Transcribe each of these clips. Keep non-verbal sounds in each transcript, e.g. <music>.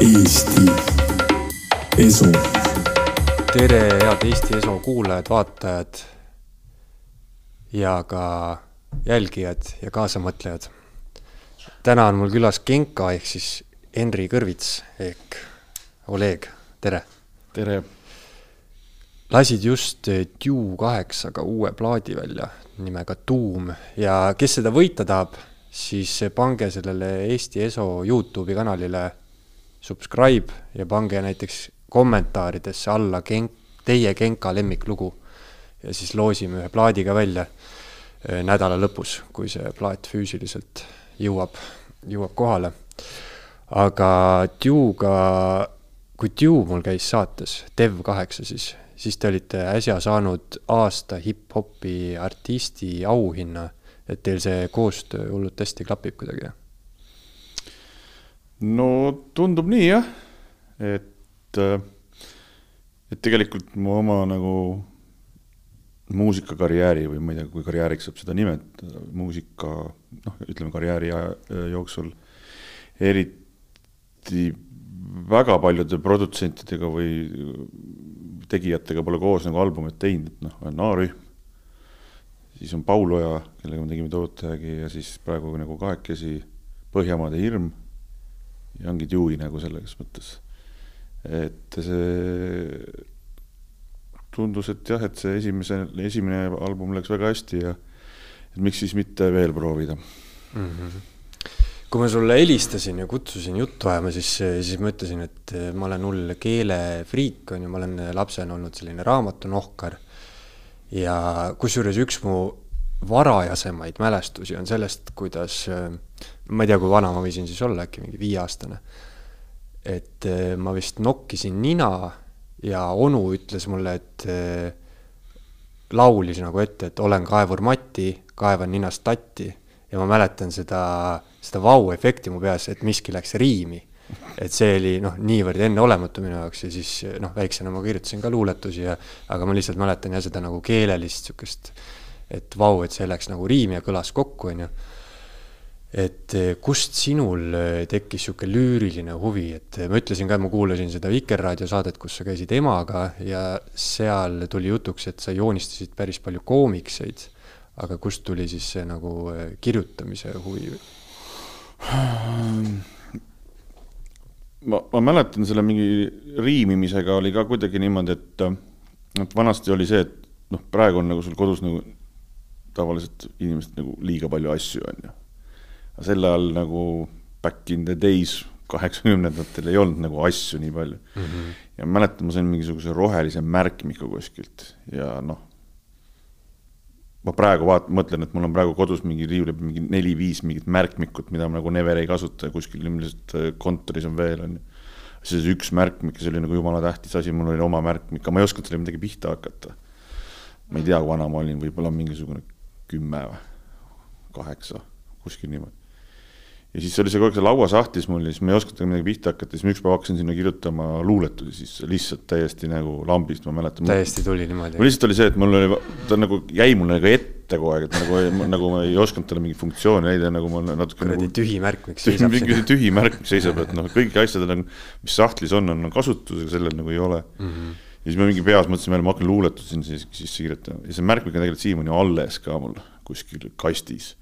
Eesti Esu. tere, head Eesti Eso kuulajad-vaatajad ja ka jälgijad ja kaasamõtlejad. täna on mul külas Genka ehk siis Henri Kõrvits ehk Oleg, tere. tere. lasid just Dew kaheksaga uue plaadi välja nimega Tuum ja kes seda võita tahab, siis pange sellele Eesti Eso Youtube'i kanalile subscribe ja pange näiteks kommentaaridesse alla Genk, teie Genka lemmiklugu. ja siis loosime ühe plaadi ka välja eh, nädala lõpus, kui see plaat füüsiliselt jõuab, jõuab kohale. aga Dew'ga, kui Dew mul käis saates, Dev kaheksa siis, siis te olite äsja saanud aasta hip-hopi artisti auhinna, et teil see koostöö hullult hästi klapib kuidagi. No tundub nii jah, et, et tegelikult mu oma nagu muusikakarjääri või ma ei tea, kui karjääriks saab seda nimetada, muusika noh, ütleme karjääri aja jooksul eriti väga paljude produtsentidega või tegijatega pole koos nagu albumit teinud, et noh, on A-rühm, siis on Paul Oja, kellega me tegime Tootjagi ja siis praegu nagu kahekesi Põhjamaade hirm ja ongi Dewey nagu selles mõttes. et see tundus, et jah, et see esimese, esimene album läks väga hästi ja et miks siis mitte veel proovida. mm. -hmm. kui ma sulle helistasin ja kutsusin juttu ajama, siis, siis ma ütlesin, et ma olen hull keelefriik, on ju, ma olen lapsena olnud selline raamatunohkar. ja kusjuures üks mu varajasemaid mälestusi on sellest, kuidas, ma ei tea, kui vana ma võisin siis olla, äkki mingi viieaastane. et ma vist nokkisin nina ja onu ütles mulle, et eh, laulis nagu ette, et olen kaevur Mati, kaevan ninast tatti ja ma mäletan seda, seda vau-efekti mu peas, et miski läks riimi. et see oli noh, niivõrd enneolematu minu jaoks ja siis noh, väiksena ma kirjutasin ka luuletusi ja aga ma lihtsalt mäletan jah seda nagu keelelist sihukest, et vau, et see läks nagu riimi ja kõlas kokku, onju et eh, kust sinul eh, tekkis sihuke lüüriline huvi, et eh, ma ütlesin ka, ma kuulasin seda Vikerraadio saadet, kus sa käisid emaga ja seal tuli jutuks, et sa joonistasid päris palju koomikseid. aga kust tuli siis see nagu kirjutamise huvi? ma, ma mäletan selle mingi riimimisega oli ka kuidagi niimoodi, et, et vanasti oli see, et noh, praegu on nagu sul kodus nagu tavaliselt inimesed nagu liiga palju asju on ju. aga sel ajal nagu back in the days, kaheksakümnendatel ei olnud nagu asju nii palju mm. -hmm. ja mäletan, ma sain mingisuguse rohelise märkmiku kuskilt ja noh, ma praegu vaat-, mõtlen, et mul on praegu kodus mingi riiuli peal mingi neli-viis mingit märkmikut, mida ma nagu never ei kasuta ja kuskil ilmselt äh, kontoris on veel, on ju. siis üks märkmik, see oli nagu jumala tähtis asi, mul oli oma märkmik, aga ma ei osanud sellega midagi pihta hakata. ma ei tea, kui vana ma olin, võib-olla mingisugune kümme või kaheksa, kuskil niimoodi. ja siis oli see kogu aeg seal lauasahtlis mul ja siis ma ei osanud midagi pihta hakata, siis ma ükspäev hakkasin sinna kirjutama luuletusi, siis lihtsalt täiesti nagu lambist, ma mäletan. täiesti tuli niimoodi mul. lihtsalt oli see, et mul oli, ta nagu jäi mul nagu ette kogu aeg, et nagu, nagu ma ei osanud talle mingit funktsiooni leida, nagu ma natuke kuradi nagu tühi märk, miks seisab <laughs> mingi tühi märk, mis seisab, et noh, kõik asjad on, mis sahtlis on, on kasutusega, sellel nagu ei ole mm. -hmm. Ja siis ma mingi peas mõtlesin jälle, ma hakkan luuletusi siin siis, siis kirjutama ja see märkmik on tegelikult siiamaani alles ka mul kuskil kastis.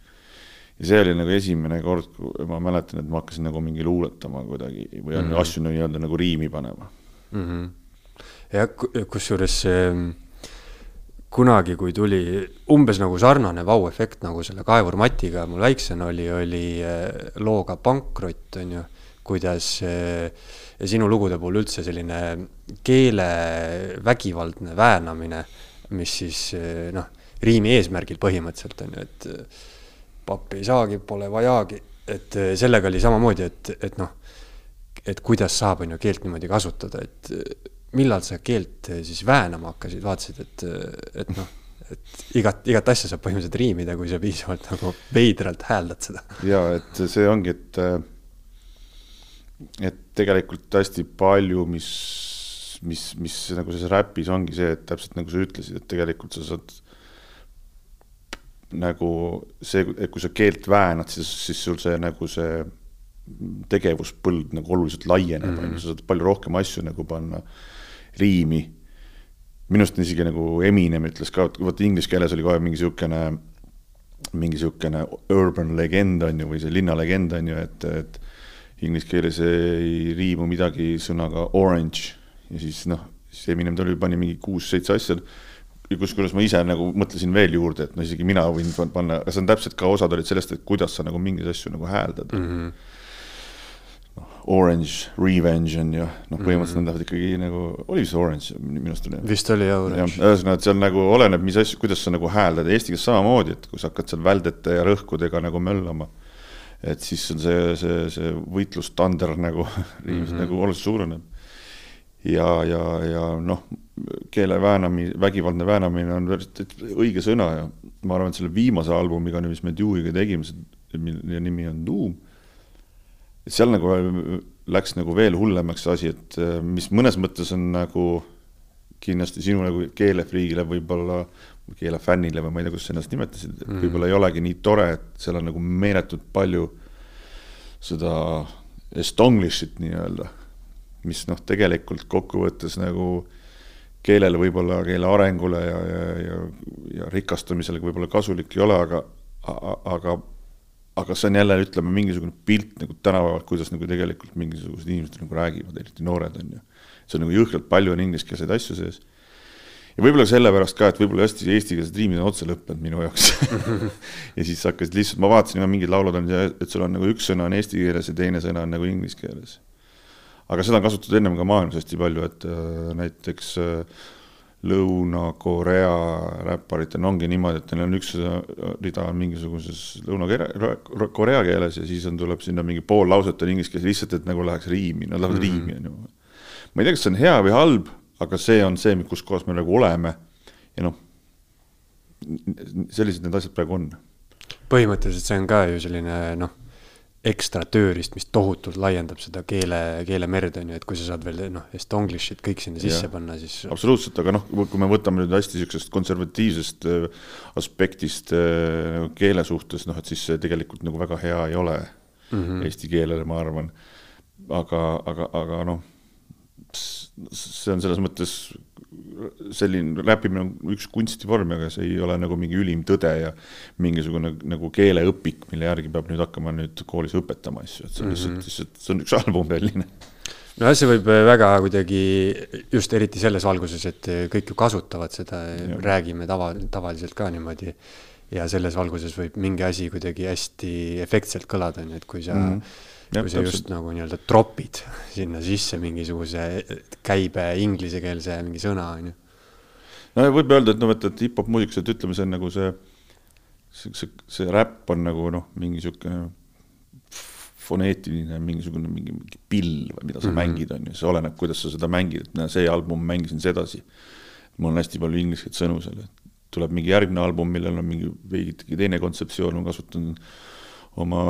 ja see oli nagu esimene kord, kui ma mäletan, et ma hakkasin nagu mingi luuletama kuidagi või mm -hmm. asju nii-öelda nagu riimi panema. Mhm. ja ku- kusjuures kunagi, kui tuli umbes nagu sarnane vau-efekt nagu selle Kaevur Matiga mul väiksena oli, oli eh, looga Pankrot, on ju, kuidas eh, ja sinu lugude puhul üldse selline keele vägivaldne väänamine, mis siis eh, noh, riimi eesmärgil põhimõtteliselt on ju, et eh, pappi ei saagi, pole vajagi, et eh, sellega oli samamoodi, et, et noh, et kuidas saab, on ju, keelt niimoodi kasutada, et millal sa keelt siis väänama hakkasid, vaatasid, et, et noh, et igat, igat asja saab põhimõtteliselt riimida, kui sa piisavalt nagu veidralt hääldad seda. ja et see ongi, et, et tegelikult hästi palju, mis, mis, mis nagu selles räpis ongi see, et täpselt nagu sa ütlesid, et tegelikult sa saad nagu see, et kui sa keelt väänad, siis, siis sul see nagu see tegevuspõld nagu oluliselt laieneb, on ju, sa saad palju rohkem asju nagu panna riimi. minu arust on isegi nagu Eminem ütles ka, et vot inglise keeles oli kohe mingi niisugune, mingi niisugune urban legend on ju, või see linnalegend on ju, et, et inglise keeles ei riimu midagi sõnaga orange ja siis noh, siis Eminem tuli, pani mingi kuus-seitse asja kusjuures ma ise nagu mõtlesin veel juurde, et no isegi mina võin panna, aga see on täpselt ka osad olid sellest, et kuidas sa nagu mingeid asju nagu hääldad mm. -hmm noh, Orange, Revenge on ju, noh, põhimõtteliselt nad lähevad ikkagi nagu, oli see Orange minu arust oli? vist oli jah Orange. ühesõnaga, et seal nagu oleneb, mis asju, kuidas sa nagu hääldad, eesti keeles samamoodi, et kui sa hakkad seal väldete ja rõhkudega nagu möllama, et siis on see, see, see võitlustander nagu <laughs> mm -hmm. nagu oluliselt suureneb. ja, ja, ja noh, keele väänamine, vägivaldne väänamine on õige sõna ja ma arvan, et selle viimase albumiga, mis me Dewey'ga tegime, mille nimi on Doom, seal nagu läks nagu veel hullemaks asi, et mis mõnes mõttes on nagu kindlasti sinu nagu keelefriigile võib-olla, keelefännile või ma ei tea, kuidas sa ennast nimetasid mm., võib-olla ei olegi nii tore, et seal on nagu meeletult palju seda estonglish'it nii-öelda, mis noh, tegelikult kokkuvõttes nagu keelele võib-olla, keele arengule ja, ja, ja, ja rikastumisele võib-olla kasulik ei ole, aga, aga, aga see on jälle, ütleme, mingisugune pilt nagu tänapäeval, kuidas nagu tegelikult mingisugused inimesed nagu räägivad, eriti noored on ju. see on nagu jõhkralt palju on ingliskeelseid asju sees. Ja võib-olla sellepärast ka, et võib-olla hästi eestikeelsed riimid on otsa lõppenud minu jaoks <laughs> ja siis hakkasid lihtsalt, ma vaatasin ka mingid laulud on, et sul on nagu üks sõna on eesti keeles ja teine sõna on nagu inglise keeles aga seda on kasutatud ennem ka maailmas hästi palju, et äh, näiteks äh, Lõuna-Korea räpparitel ongi niimoodi, et neil on üks rida on mingisuguses Lõuna-Korea keeles ja siis on, tuleb sinna mingi pool lauset on inglise keeles lihtsalt, et nagu läheks riimi, nad lähevad mm -hmm. riimi, on ju. ma ei tea, kas see on hea või halb, aga see on see, kus kohas me nagu oleme ja noh, sellised need asjad praegu on. põhimõtteliselt see on ka ju selline noh ekstra tööriist, mis tohutult laiendab seda keele, keelemerd, on ju, et kui sa saad veel noh, estonglish'it kõik sinna sisse ja, panna, siis. absoluutselt, aga noh, kui me võtame nüüd hästi niisugusest konservatiivsest äh, aspektist äh, keele suhtes, noh, et siis see tegelikult nagu väga hea ei ole mm -hmm. eesti keelele, ma arvan. aga, aga, aga noh, see on selles mõttes selline räppimine on üks kunstivorm, aga see ei ole nagu mingi ülim tõde ja mingisugune nagu keeleõpik, mille järgi peab nüüd hakkama nüüd koolis õpetama asju, et see on lihtsalt mm, -hmm. lihtsalt, see on üks album selline nojah, see võib väga kuidagi just eriti selles valguses, et kõik ju kasutavad seda, räägime tava, tavaliselt ka niimoodi. ja selles valguses võib mingi asi kuidagi hästi efektselt kõlada, on ju, et kui sa mm -hmm kui sa just nagu nii-öelda tropid sinna sisse mingisuguse käibe inglisekeelse mingi sõna, on ju. no võib öelda, et noh, et, et hip-hop muusikas, et ütleme, see on nagu see, see, see, see räpp on nagu noh, mingi niisugune foneetiline mingisugune mingi, mingi pill või mida sa mm -hmm. mängid, on ju, see oleneb, kuidas sa seda mängid, et näe, see album mängisin sedasi. mul on hästi palju ingliskeelset sõnu seal, et tuleb mingi järgmine album, millel on mingi veidike teine kontseptsioon, ma kasutan oma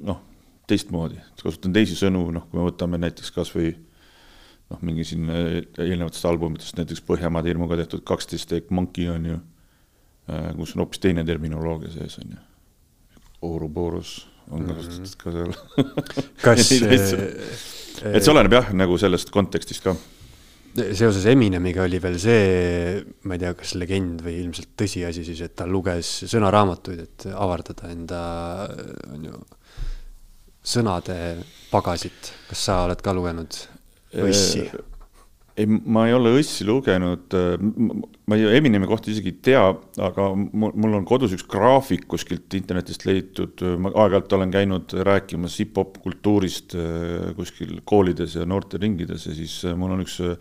noh, teistmoodi, kasutan teisi sõnu, noh, kui me võtame näiteks kas või noh, mingi siin äh, eelnevatest albumitest, näiteks Põhjamaade hirmuga tehtud kaksteist ehk Monkey on ju, äh, kus on hoopis teine terminoloogia sees, on ju. Ouroboros on kasutatud <laughs> ka seal. kas <laughs> et see oleneb jah, nagu sellest kontekstist ka seoses Eminemiga oli veel see, ma ei tea, kas legend või ilmselt tõsiasi siis, et ta luges sõnaraamatuid, et avardada enda, on ju, sõnade pagasit. kas sa oled ka lugenud Õssi? ei, ma ei ole Õssi lugenud, ma ei, Eminemi kohta isegi ei tea, aga mul on kodus üks graafik kuskilt internetist leitud, ma aeg-ajalt olen käinud rääkimas hip-hop kultuurist äh, kuskil koolides ja noorteringides ja siis äh, mul on üks äh,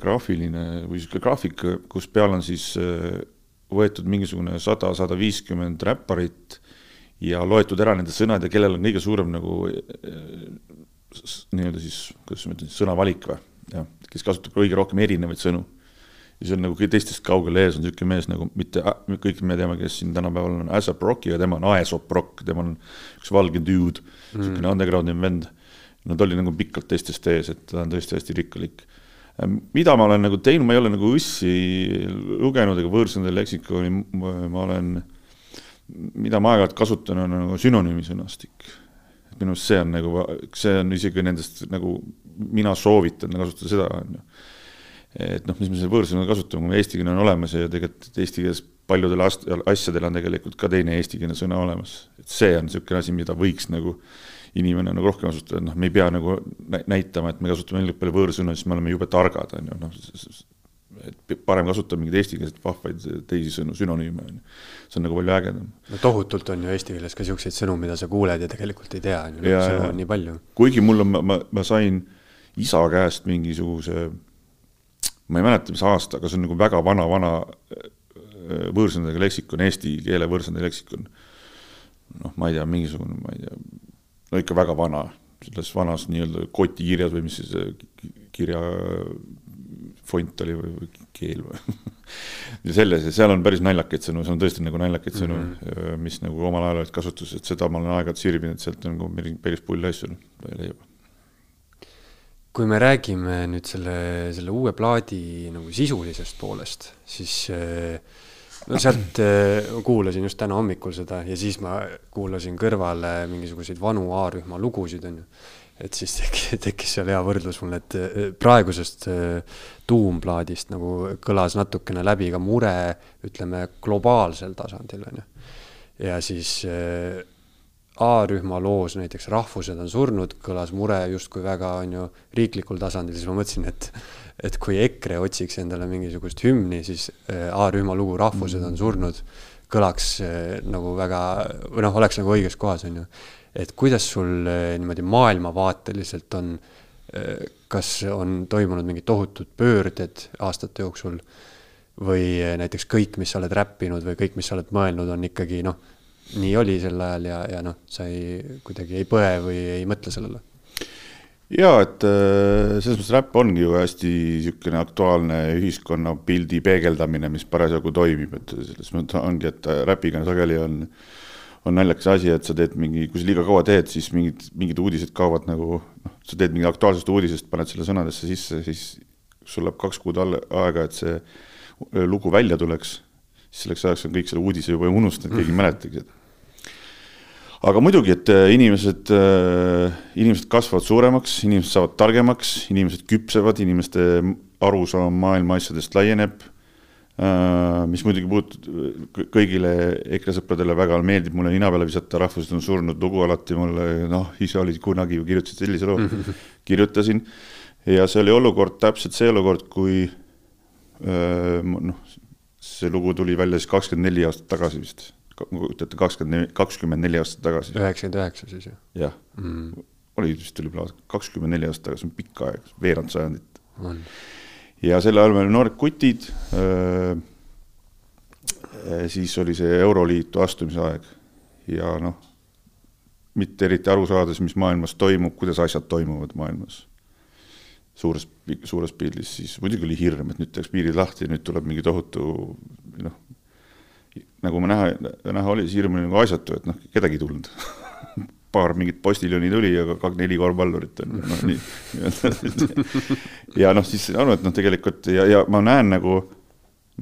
graafiline või niisugune graafik, kus peal on siis võetud mingisugune sada, sada viiskümmend räpparit ja loetud ära nende sõnad ja kellel on kõige suurem nagu nii-öelda siis, kuidas ma ütlen, sõnavalik või jah, kes kasutab kõige rohkem erinevaid sõnu. ja see on nagu teistest kaugel ees on niisugune mees nagu mitte, kõik me teame, kes siin tänapäeval on Asap Rock ja tema on Aesop Rock, tema on üks valge dude mm., niisugune underground'i vend. no ta oli nagu pikalt teistest ees, et ta on tõesti hästi rikkalik. mida ma olen nagu teinud, ma ei ole nagu Õssi lugenud ega võõrsõnade leksikoni, ma olen, mida ma aeg-ajalt kasutan, on nagu sünonüümi sõnastik minu arust see on nagu, see on isegi nendest nagu, mina soovitan kasutada seda, on ju. et noh, mis me selle võõrsõna kasutame, kui eesti keele on olemas ja tegelikult eesti keeles paljudel asjadel on tegelikult ka teine eestikeelne sõna olemas. et see on niisugune asi, mida võiks nagu inimene nagu rohkem kasutada, noh, me ei pea nagu näitama, et me kasutame nii palju võõrsõnu, siis me oleme jube targad, on ju, noh, et parem kasutada mingeid eestikeelseid vahvaid teisi sõnu, sünonüüme, on ju. see on nagu palju ägedam. no tohutult on ju eesti keeles ka niisuguseid sõnu, mida sa kuuled ja tegelikult ei tea, on ju, sõnu on nii palju. kuigi mul on, ma, ma, ma sain isa käest mingisuguse, ma ei mäleta, mis aasta, aga see on nagu väga vana-vana äh, võõrsõnadega leksikon, eesti keele võõrsõnade leksikon. noh, ma ei tea, mingisugune, ma ei tea, no ikka väga vana, selles vanas nii-öelda kotikirjas või mis siis kirja font oli või, keel või <laughs> ja selles seal on päris naljakaid sõnu, seal on tõesti nagu naljakaid sõnu mm, -hmm. mis nagu omal ajal olid kasutuses, et seda ma olen aeg-ajalt sirvinud, sealt on nagu päris pull asju leiab. kui me räägime nüüd selle, selle uue plaadi nagu sisulisest poolest, siis no sealt kuulasin just täna hommikul seda ja siis ma kuulasin kõrvale mingisuguseid vanu A-rühma lugusid, on ju et siis tekkis, tekkis seal hea võrdlus mul, et eh, praegusest eh, tuumplaadist nagu kõlas natukene läbi ka mure, ütleme, globaalsel tasandil, on ju. ja siis eh, A-rühma loos näiteks Rahvused on surnud, kõlas mure justkui väga, on ju, riiklikul tasandil, siis ma mõtlesin, et et kui EKRE otsiks endale mingisugust hümni, siis A-rühma lugu Rahvused on surnud kõlaks nagu väga, või noh, oleks nagu õiges kohas, on ju et kuidas sul eh, niimoodi maailmavaateliselt on, eh, kas on toimunud mingid tohutud pöörded aastate jooksul või eh, näiteks kõik, mis sa oled räppinud või kõik, mis sa oled mõelnud, on ikkagi noh, nii oli sel ajal ja, ja noh, sa ei, kuidagi ei põe või ei mõtle sellele? jaa, et selles mõttes räpp ongi ju hästi niisugune aktuaalne ühiskonnapildi peegeldamine, mis parasjagu toimib, et selles mõttes ongi, et räpiga sageli on äh, on naljakas asi, et sa teed mingi, kui sa liiga kaua teed, siis mingid, mingid uudised kaovad nagu noh, sa teed mingi aktuaalsest uudisest, paned selle sõnadesse sisse, siis sul läheb kaks kuud all, aega, et see lugu välja tuleks, siis selleks ajaks on kõik selle uudise juba unustanud, keegi ei mäletagi seda. aga muidugi, et äh, inimesed, äh, inimesed kasvavad suuremaks, inimesed saavad targemaks, inimesed küpsevad, inimeste arusaam maailma asjadest laieneb Äh, mis muidugi puut-, kõigile EKRE sõpradele väga meeldib mulle nina peale visata, rahvused on surnud lugu alati mulle, noh, ise olid kunagi ju kirjutasid sellise loo <laughs> kirjutasin. ja see oli olukord, täpselt see olukord, kui äh, noh, see lugu tuli välja siis kakskümmend neli aastat tagasi vist, kujutate, kakskümmend, kakskümmend neli aastat tagasi. üheksakümmend üheksa siis ju? jah mm., oli vist oli kakskümmend neli aastat tagasi, see on pikk aeg, veerand sajandit. on ja sel ajal me olime noored kutid. siis oli see Euroliitu astumise aeg ja noh, mitte eriti aru saades, mis maailmas toimub, kuidas asjad toimuvad maailmas. suures, suures pildis, siis muidugi oli hirm, et nüüd tehakse piirid lahti nüüd tuleb mingi tohutu noh, nagu ma näha, näha oli, siis hirm oli nagu asjatu, et noh, kedagi ei tulnud <laughs> paar mingit postiljoni tuli ja kaks, neli korvpallurit on noh, nii nii-öelda. ja noh, siis arvan, et noh, tegelikult ja, ja ma näen nagu,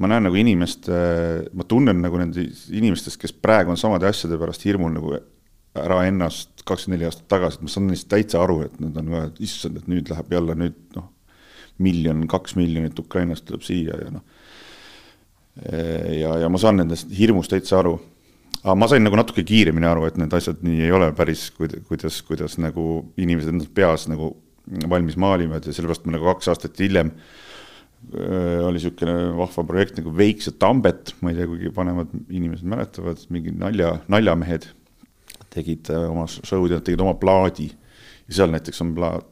ma näen nagu inimest, ma tunnen nagu nende inimestest, kes praegu on samade asjade pärast hirmul nagu ära ennast kakskümmend neli aastat tagasi, et ma saan neist täitsa aru, et nad on ka, et issand, et nüüd läheb jälle nüüd noh, miljon, kaks miljonit Ukrainast tuleb siia ja noh. ja, ja ma saan nendest hirmust täitsa aru aga ma sain nagu natuke kiiremini aru, et need asjad nii ei ole päris, kuidas, kuidas nagu inimesed enda peas nagu valmis maalivad ja sellepärast ma nagu kaks aastat hiljem öö, oli niisugune vahva projekt nagu Veiks ja Tambet, ma ei tea, kuigi vanemad inimesed mäletavad, mingid nalja, naljamehed tegid oma show'd ja tegid oma plaadi. ja seal näiteks on plaat,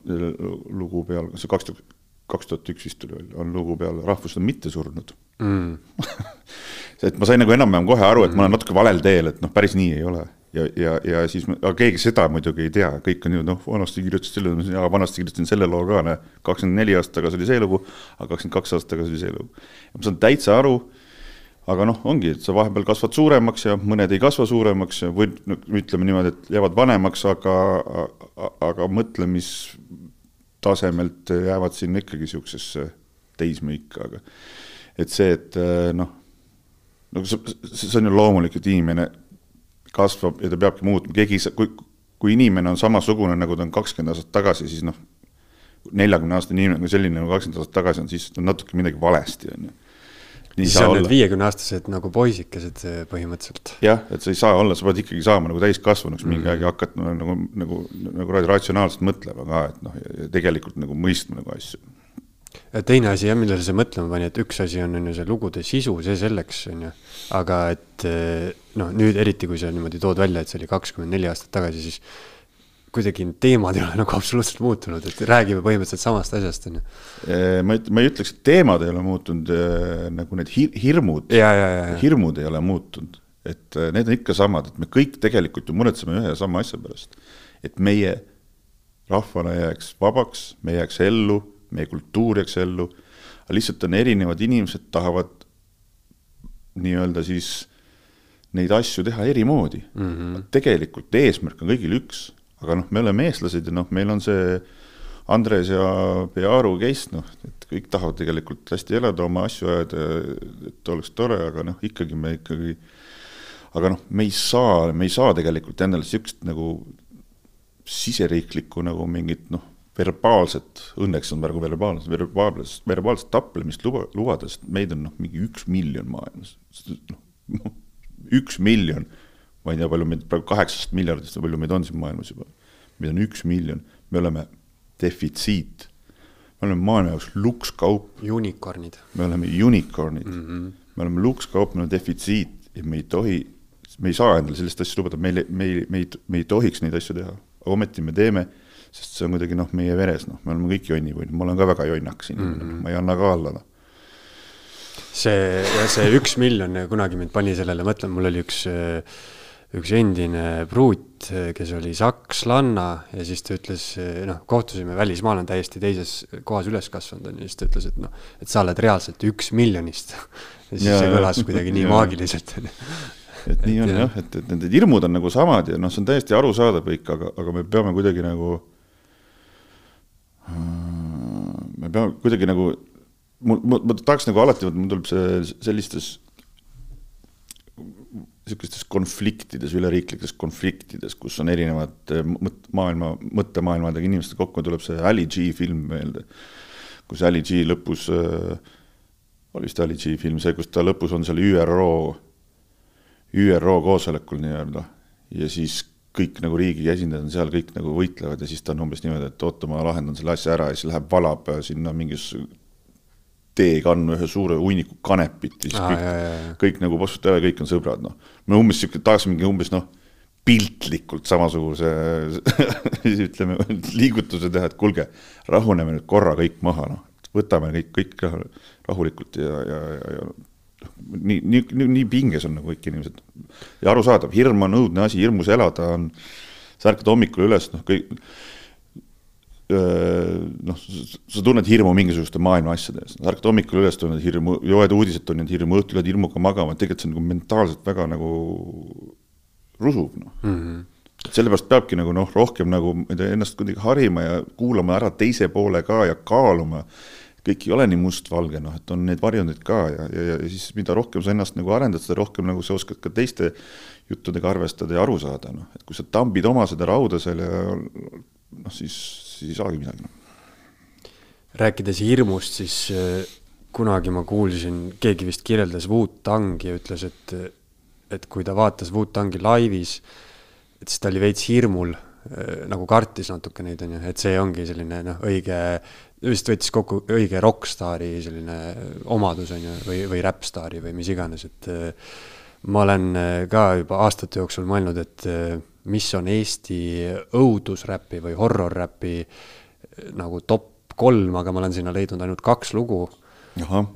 lugu peal, see kaks tuhat, kaks tuhat üks vist tuli, on lugu peal Rahvused on mitte surnud mm. <laughs> et ma sain nagu enam-vähem kohe aru, et ma olen natuke valel teel, et noh, päris nii ei ole. ja, ja, ja siis, aga keegi seda muidugi ei tea, kõik on ju noh, vanasti kirjutasid selle, jaa, vanasti kirjutasin selle loo ka, näe, kakskümmend neli aastat tagasi oli see lugu, aga kakskümmend kaks aastat tagasi oli see lugu. ma saan täitsa aru, aga noh, ongi, et sa vahepeal kasvad suuremaks ja mõned ei kasva suuremaks ja või no, ütleme niimoodi, et jäävad vanemaks, aga, aga mõtlemis tasemelt jäävad sinna ikkagi niisugusesse teismeikka, aga et see, et noh, nagu see, see on ju loomulik, et inimene kasvab ja ta peabki muutma, keegi ei saa, kui kui inimene on samasugune, nagu ta on kakskümmend aastat tagasi, siis noh, neljakümne aastane inimene, kui selline nagu kakskümmend aastat tagasi on, siis on natuke midagi valesti, on ju. siis on need viiekümneaastased nagu poisikesed põhimõtteliselt. jah, et sa ei saa olla, sa pead ikkagi saama nagu täiskasvanuks mingi aeg mm -hmm. ja hakata nagu, nagu, nagu, nagu ratsionaalselt mõtlema ka, et noh, tegelikult nagu mõistma nagu asju teine asi jah, millele see mõtlema pani, et üks asi on, on ju see lugude sisu, see selleks, on ju. aga et eh, noh, nüüd eriti, kui sa niimoodi tood välja, et see oli kakskümmend neli aastat tagasi, siis kuidagi need teemad ei ole <laughs> nagu absoluutselt muutunud, et räägime põhimõtteliselt samast asjast, on ju. Eh, ma ei, ma ei ütleks, et teemad ei ole muutunud, eh, nagu need hir hirmud, hirmud ei ole muutunud. et need on ikka samad, et me kõik tegelikult ju muretseme ühe ja sama asja pärast. et meie rahvana jääks vabaks, me jääks ellu meie kultuur jääks ellu, aga lihtsalt on erinevad inimesed, tahavad nii-öelda siis neid asju teha eri moodi mm. -hmm. tegelikult eesmärk on kõigil üks, aga noh, me oleme eestlased ja noh, meil on see Andres ja Pearu case, noh, et kõik tahavad tegelikult hästi elada, oma asju ajada, et oleks tore, aga noh, ikkagi me ikkagi, aga noh, me ei saa, me ei saa tegelikult endale niisugust nagu siseriiklikku nagu mingit noh, verbaalset, õnneks on praegu verbaalset, verbaalset, verbaalset taplemist luba, lubada, sest meid on noh, mingi üks miljon maailmas. noh, üks miljon, ma ei tea, palju meid praegu kaheksast miljardist või palju meid on siin maailmas juba. meid on üks miljon, me oleme defitsiit. me oleme maailma jaoks lukskaup. Unicornid. me oleme unicornid mm, -hmm. me oleme lukskaup, me oleme defitsiit ja me ei tohi, me ei saa endale sellist asja lubada, meil, me ei, me ei, me ei tohiks neid asju teha, aga ometi me teeme sest see on kuidagi noh, meie veres, noh, me oleme kõik jonnipuid, ma olen ka väga jonnakas inimene mm, -hmm. ma ei anna ka alla, noh. see, see üks miljon kunagi mind pani sellele mõtlema, mul oli üks, üks endine pruut, kes oli sakslanna ja siis ta ütles, noh, kohtusime välismaal, on täiesti teises kohas üles kasvanud, on ju, siis ta ütles, et noh, et sa oled reaalselt üks miljonist. ja siis ja, see kõlas kuidagi nii ja. maagiliselt, on ju et nii on jah, et, et need hirmud on nagu samad ja noh, see on täiesti arusaadav kõik, aga, aga me peame kuidagi nagu me peame kuidagi nagu, mul, ma, ma tahaks nagu alati, mul tuleb see sellistes niisugustes konfliktides, üleriiklikes konfliktides, kus on erinevad eh, mõt-, maailma, mõttemaailmadega inimesed kokku, tuleb see Ali G film meelde. kus Ali G lõpus äh,, oli vist Ali G film, see, kus ta lõpus on seal ÜRO, ÜRO koosolekul nii-öelda ja siis kõik nagu riigi esindajad on seal, kõik nagu võitlevad ja siis ta on umbes niimoodi, et oota, ma lahendan selle asja ära ja siis läheb, valab sinna mingis teekannu ühe suure hunniku kanepit, siis ah, kõik, kõik nagu vastutab ja kõik on sõbrad, noh. me umbes sihuke, tahaks mingi umbes noh, piltlikult samasuguse <laughs> ütleme, liigutuse teha, et kuulge, rahuneme nüüd korra kõik maha, noh. võtame kõik, kõik rahulikult ja, ja, ja, ja nii, nii, nii, nii pinges on nagu kõik inimesed. ja arusaadav, hirm on õudne asi, hirmus elada on, sa ärkad hommikul üles, noh, kõik noh, sa tunned hirmu mingisuguste maailma asjade ees, sa ärkad hommikul üles, tunned hirmu, loed uudiseid, tunned hirmu, õhtul lähed hirmuga magama, tegelikult see on nagu mentaalselt väga nagu rusuv, noh. Mm -hmm sellepärast peabki nagu noh, rohkem nagu ennast kuidagi harima ja kuulama ära teise poole ka ja kaaluma kõik ei ole nii mustvalge, noh, et on neid varjundeid ka ja, ja, ja siis mida rohkem sa ennast nagu arendad, seda rohkem nagu sa oskad ka teiste juttudega arvestada ja aru saada, noh, et kui sa tambid oma seda rauda seal ja noh, siis, siis ei saagi midagi, noh. rääkides hirmust, siis äh, kunagi ma kuulsin, keegi vist kirjeldas Wu-Tangi ja ütles, et, et kui ta vaatas Wu-Tangi laivis, et siis ta oli veits hirmul äh, nagu kartis natuke neid, on ju, et see ongi selline noh, õige vist võttis kokku õige rokkstaari selline omadus, on ju, või, või räppstaari või mis iganes, et äh, ma olen äh, ka juba aastate jooksul mõelnud, et äh, mis on Eesti õudusräpi või horror-räpi nagu top kolm, aga ma olen sinna leidnud ainult kaks lugu.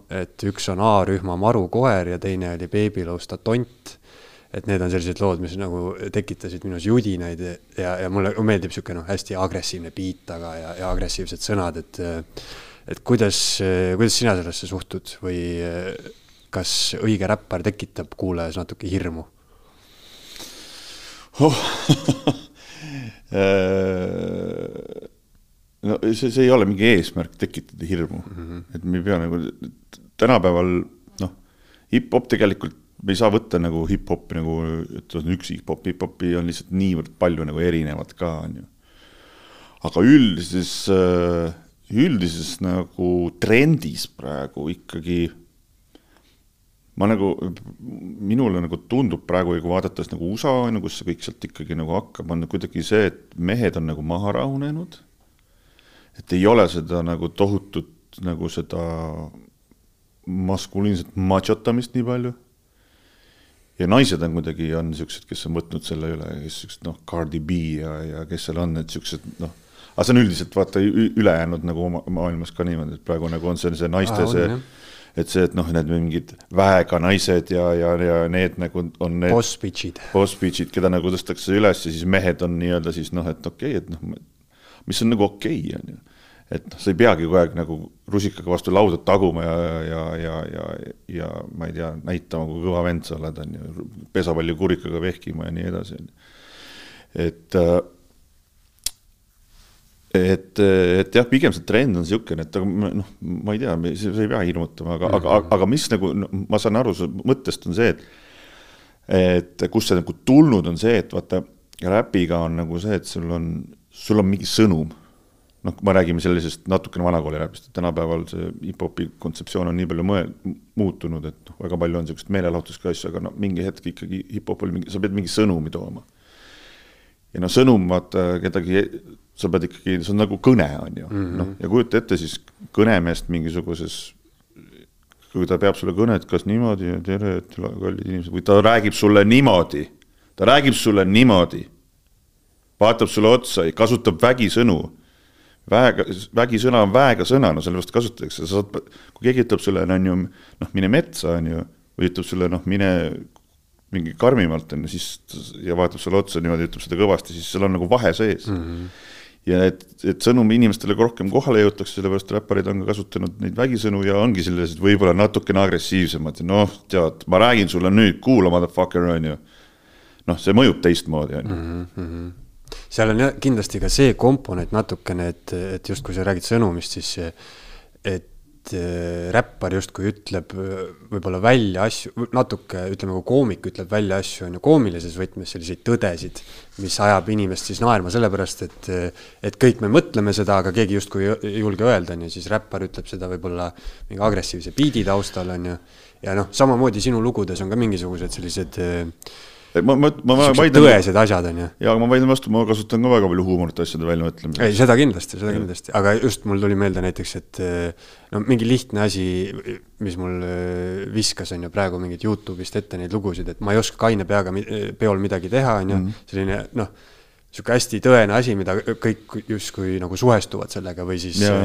et üks on A-rühma Marukoer ja teine oli Beebilõusta tont et need on sellised lood, mis nagu tekitasid minus judinaid ja, ja mulle meeldib niisugune noh, hästi agressiivne beat taga ja, ja agressiivsed sõnad, et et kuidas, kuidas sina sellesse suhtud või kas õige räppar tekitab kuulajas natuke hirmu oh. <laughs> no see, see ei ole mingi eesmärk tekitada hirmu mm, -hmm. et me ei pea nagu, tänapäeval noh, hip-hop tegelikult me ei saa võtta nagu hip-hopi nagu, et on üks hip-hop, hip-hopi on lihtsalt niivõrd palju nagu erinevat ka, on ju. aga üldises, üldises nagu trendis praegu ikkagi ma nagu, minule nagu tundub praegu, kui vaadates nagu USA on ju, kus see kõik sealt ikkagi nagu hakkab, on kuidagi see, et mehed on nagu maha rahunenud. et ei ole seda nagu tohutut nagu seda maskuliinset machotamist nii palju. Ja naised on kuidagi, on niisugused, kes on võtnud selle üle, kes siuksed noh, Cardi B ja, ja kes seal on, et siuksed noh, aga see on üldiselt vaata ülejäänud nagu maailmas ka niimoodi, et praegu nagu on see, see naiste Aa, see et see, et noh, need mingid väega naised ja, ja, ja need nagu on need boss bitch'id, boss bitch'id, keda nagu tõstetakse üles ja siis mehed on nii-öelda siis noh, et okei okay,, et noh, mis on nagu okei okay,, on ju. Et noh, sa ei peagi kogu aeg nagu rusikaga vastu lauda taguma ja, ja, ja, ja, ja ma ei tea, näitama, kui kõva vend sa oled, on ju, pesapallikurikaga vehkima ja nii edasi, on ju. et äh, et, et jah, pigem see trend on niisugune, et aga noh, ma ei tea, sa ei pea hirmutama, aga mm, -hmm. aga, aga mis nagu no, ma saan aru su mõttest, on see, et et kust see nagu tulnud on see, et vaata, räpiga on nagu see, et sul on, sul on mingi sõnum. Noh, me räägime sellisest natukene vanakooli räpist, et tänapäeval see hip-hopi kontseptsioon on nii palju mõe-, muutunud, et noh, väga palju on niisugust meelelahutuska asju, aga no mingi hetk ikkagi hip-hop oli mingi, sa pead mingi sõnumi tooma. ja no sõnum, vaata, kedagi sa pead ikkagi, see on nagu kõne, on ju mm -hmm., noh, ja kujuta ette siis kõnemeest mingisuguses, kui ta peab sulle kõnet, kas niimoodi ja tere, et kallid inimesed, või ta räägib sulle niimoodi, ta räägib sulle niimoodi, vaatab sulle otsa, kasutab vägisõnu, väega, vägisõna on väega sõna, no sellepärast kasutatakse, sa saad, kui keegi ütleb sulle, on ju, noh, mine metsa, on ju, või ütleb sulle, noh, mine mingi karmimalt, on ju, siis ja vaatab sulle otsa niimoodi, ütleb seda kõvasti, siis seal on nagu vahe sees mm. -hmm ja et, et sõnum inimestele rohkem kohale jõutakse, sellepärast räpparid on ka kasutanud neid vägisõnu ja ongi sellised võib-olla natukene agressiivsemad ja noh, tead, ma räägin sulle nüüd, kuula, motherfucker, on ju. noh, see mõjub teistmoodi, on ju. Seal on jah kindlasti ka see komponent natukene, et, et just kui sa räägid sõnumist, siis et Äh, räppar justkui ütleb äh, võib-olla välja asju, natuke ütleme, kui koomik ütleb välja asju, on ju, koomilises võtmes selliseid tõdesid, mis ajab inimest siis naerma, sellepärast et, äh, et kõik me mõtleme seda, aga keegi justkui ei julge öelda, on ju, siis räppar ütleb seda võib-olla mingi agressiivse biidi taustal, on ju. ja noh, samamoodi sinu lugudes on ka mingisugused sellised äh, ma, ma, ma, ma vaidlen. tõesed asjad on ju. ja, aga ma vaidlen vastu, ma kasutan ka väga palju huumorit asjade väljamõtlemisel. ei, seda kindlasti, seda ja. kindlasti, aga just mul tuli meelde näiteks, et eh, no mingi lihtne asi, mis mul eh, viskas, on ju, praegu mingit Youtube'ist ette neid lugusid, et ma ei oska kaine peaga peol midagi teha, on ju, mhm. selline noh, niisugune hästi tõene asi, mida kõik justkui nagu suhestuvad sellega või siis ja.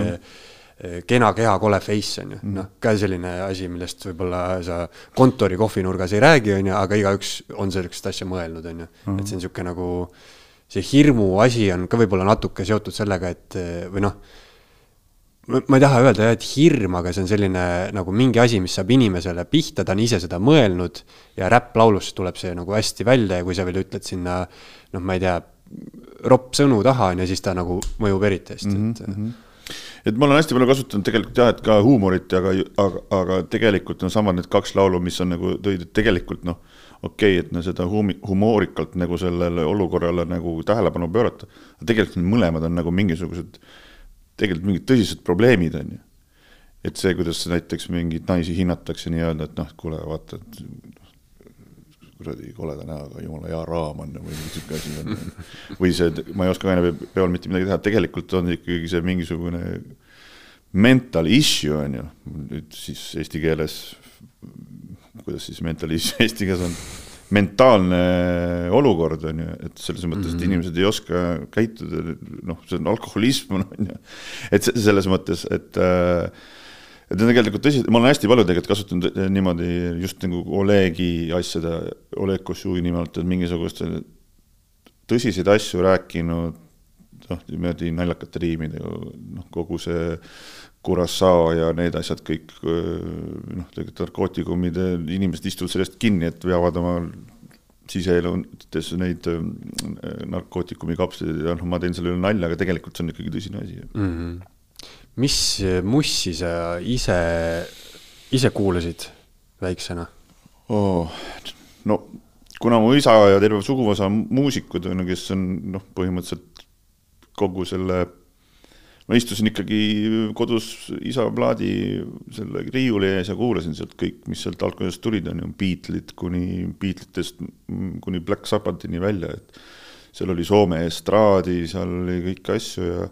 Eh, kena keha, kole face on ju, mm. noh, ka selline asi, millest võib-olla sa kontori kohvinurgas ei räägi, on ju, aga igaüks on sellist asja mõelnud, on ju, et see on mm. niisugune nagu see hirmu asi on ka võib-olla natuke seotud sellega, et või noh, ma ei taha öelda jah, et hirm, aga see on selline nagu mingi asi, mis saab inimesele pihta, ta on ise seda mõelnud ja räpplaulust tuleb see nagu hästi välja ja kui sa veel ütled sinna noh, ma ei tea, ropp sõnu taha, on ju, siis ta nagu mõjub eriti hästi mm, -hmm. et mhm et ma olen hästi palju kasutanud tegelikult jah, et ka huumorit, aga, aga, aga tegelikult on samad need kaks laulu, mis on nagu tõid, et tegelikult noh, okei okay,, et no seda huumi-, humoorikalt nagu sellele olukorrale nagu tähelepanu pöörata, tegelikult need mõlemad on nagu mingisugused, tegelikult mingid tõsised probleemid, on ju. et see, kuidas näiteks mingeid naisi hinnatakse nii-öelda, et noh, kuule, vaata, et kuradi koleda näoga, jumala hea raam on või mingi sihuke asi on. või see, ma ei oska ka peol mitte midagi teha, tegelikult on ikkagi see mingisugune mental issue on ju, nüüd siis eesti keeles, kuidas siis mental issue <laughs> eesti keeles on, mentaalne olukord on ju, et selles mõttes, et mhm. inimesed ei oska käituda, noh, see on alkoholism on ju, et selles mõttes, et äh, et tegelikult tõsi, ma olen hästi palju tegelikult kasutanud eh, niimoodi just nagu Olegi asjade, Oleg Košuvi nimelt, et mingisugust tõsiseid asju rääkinud, noh, niimoodi naljakate riimidega, noh, kogu see Curaçao ja need asjad kõik, noh, tegelikult narkootikumid, inimesed istuvad sellest kinni, et veavad oma siseeludes neid narkootikumi kapsleid ja noh, ma teen selle üle nalja, aga tegelikult see on ikkagi tõsine asi mm. -hmm mis mussi sa ise, ise kuulasid väiksena? oh,? no kuna mu isa ja terve suguvõsa on muusikud, on ju, kes on noh, põhimõtteliselt kogu selle ma istusin ikkagi kodus isa plaadi selle riiuli ees ja kuulasin sealt kõik, mis sealt algajast tulid, on ju, Beatlesid kuni, Beatlitest kuni Black Sabbathini välja, et seal oli Soome estraadi, seal oli kõiki asju ja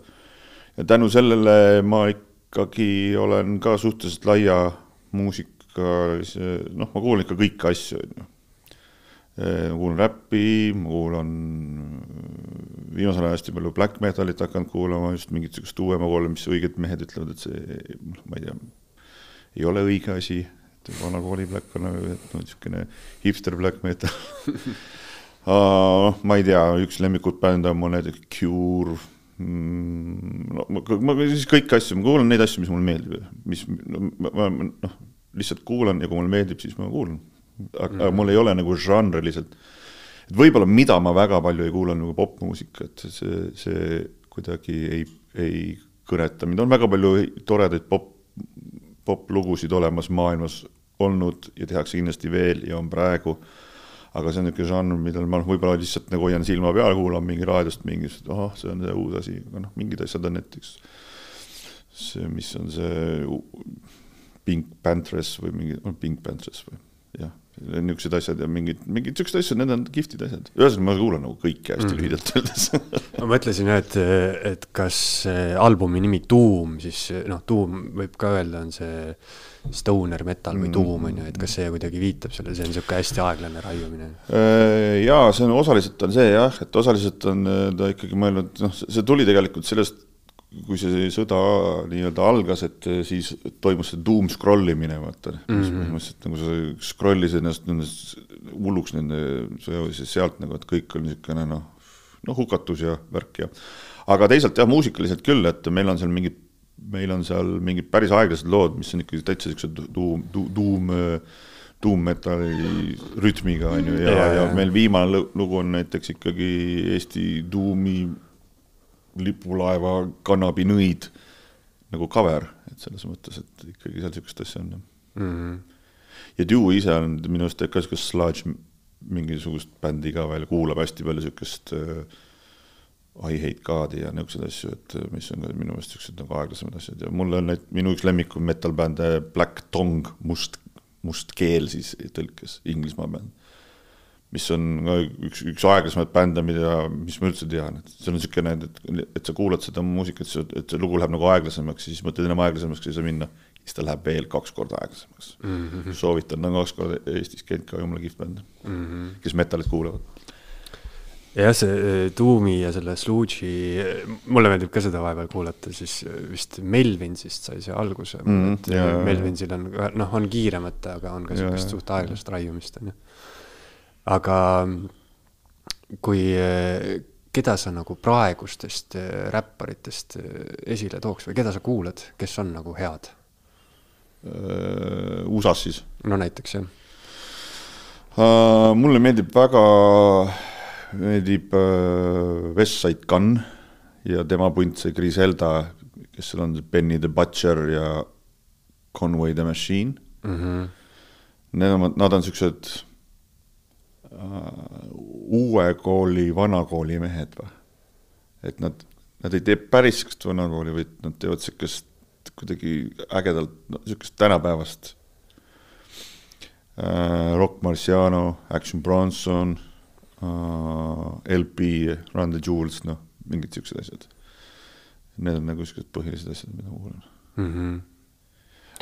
ja tänu sellele ma ikkagi olen ka suhteliselt laia muusika, noh, ma kuulan ikka kõiki asju, on ju ma kuulan räppi, ma kuulan viimasel ajal hästi palju black metalit hakanud kuulama, just mingit niisugust uuema kooli, mis õiged mehed ütlevad, et see, noh, ma ei tea, ei ole õige asi, et vana kooli black on nagu niisugune hipster black metal. <laughs> Uh, ma ei tea, üks lemmikud bänd on mul näiteks Cure no ma, ma siis kõiki asju, ma kuulan neid asju, mis mulle meeldib, mis ma, noh, lihtsalt kuulan ja kui mulle meeldib, siis ma kuulan. Aga mm. mul ei ole nagu žanriliselt, et võib-olla mida ma väga palju ei kuula nagu popmuusikat, see, see kuidagi ei, ei kõneta mind, on väga palju toredaid pop, poplugusid olemas maailmas olnud ja tehakse kindlasti veel ja on praegu, aga see on niisugune žanr, millel ma võib-olla lihtsalt nagu hoian silma peal, kuulan mingi raadiost mingisugust, ahah, see on see uus asi, aga noh, mingid asjad on näiteks see, mis on see Pink Panthers või mingi, Pink Panthers või jah niisugused asjad ja mingid, mingid niisugused asjad, need on kihvtid asjad. ühesõnaga, ma kuulan nagu kõike hästi mm. lühidalt öeldes <laughs> ma mõtlesin, et, et kas albumi nimi Doom siis, noh, Doom võib ka öelda, on see stoner metal või Doom on ju, et kas see kuidagi viitab sellele, see on niisugune hästi aeglane raiumine? Äh, jaa, see on osaliselt on see jah, et osaliselt on ta ikkagi mõelnud, noh, see tuli tegelikult sellest kui see sõda nii-öelda algas, et siis toimus see doom scroll imine, vaata. Mm -hmm., põhimõtteliselt nagu sa scroll'is ennast nendest hulluks nende sõjaväes sealt nagu, et kõik oli niisugune noh, noh hukatus ja värk ja aga teisalt jah, muusikaliselt küll, et meil on seal mingid, meil on seal mingid päris aeglased lood, mis on ikkagi täitsa niisugused tuum, tuum, tuummetali rütmiga, on ju, ja, ja, ja meil viimane lugu on näiteks ikkagi Eesti tuumi lipulaeva kannabinõid nagu cover, et selles mõttes, et ikkagi seal niisugust asja on mm. -hmm. ja Dew ise on minu arust ka niisugust sludge mingisugust bändi ka veel, kuulab hästi palju niisugust äh, I hate God'i ja niisuguseid asju, et äh, mis on ka minu meelest niisugused nagu aeglasemad asjad ja mul on need, minu üks lemmik metal bände Black Tongue, must, must keel siis tõlkes, Inglismaa bänd mis on üks, üks aeglasemaid bände, mida, mis ma üldse tean, et see on niisugune, et, et sa kuulad seda muusikat, et see lugu läheb nagu aeglasemaks, siis mõtled enam aeglasemaks, ei saa minna. siis ta läheb veel kaks korda aeglasemaks mm. -hmm. soovitan, ta on kaks korda Eestis käinud ka, jumala kihvt bänd mm, -hmm. kes metalit kuulavad. jah, see Doomi ja selle Sludge'i, mulle meeldib ka seda vahepeal kuulata, siis vist Melvinsist sai see alguse mm, -hmm, et ja, Melvinsil on, noh, on kiiremat, aga on ka niisugust suht aeglast raiumist, on ju aga kui, keda sa nagu praegustest äh, räpparitest äh, esile tooks või keda sa kuulad, kes on nagu head? Äh, USA-s siis? no näiteks, jah mulle meeldib väga, meeldib Westside Gun ja tema punt, see Griselda, kes seal on, Benny the Butcher ja Conway the Machine mm. -hmm. Need on, nad on siuksed uue kooli, vana kooli mehed või? et nad, nad ei tee päris sihukest vanakooli, vaid nad teevad sihukest kuidagi ägedalt, no sihukest tänapäevast äh,. Rock Marciano, Action Bronson äh,, LP, Run the Jewels, noh, mingid siuksed asjad. Need on nagu siuksed põhilised asjad, mida ma kuulan mm. -hmm.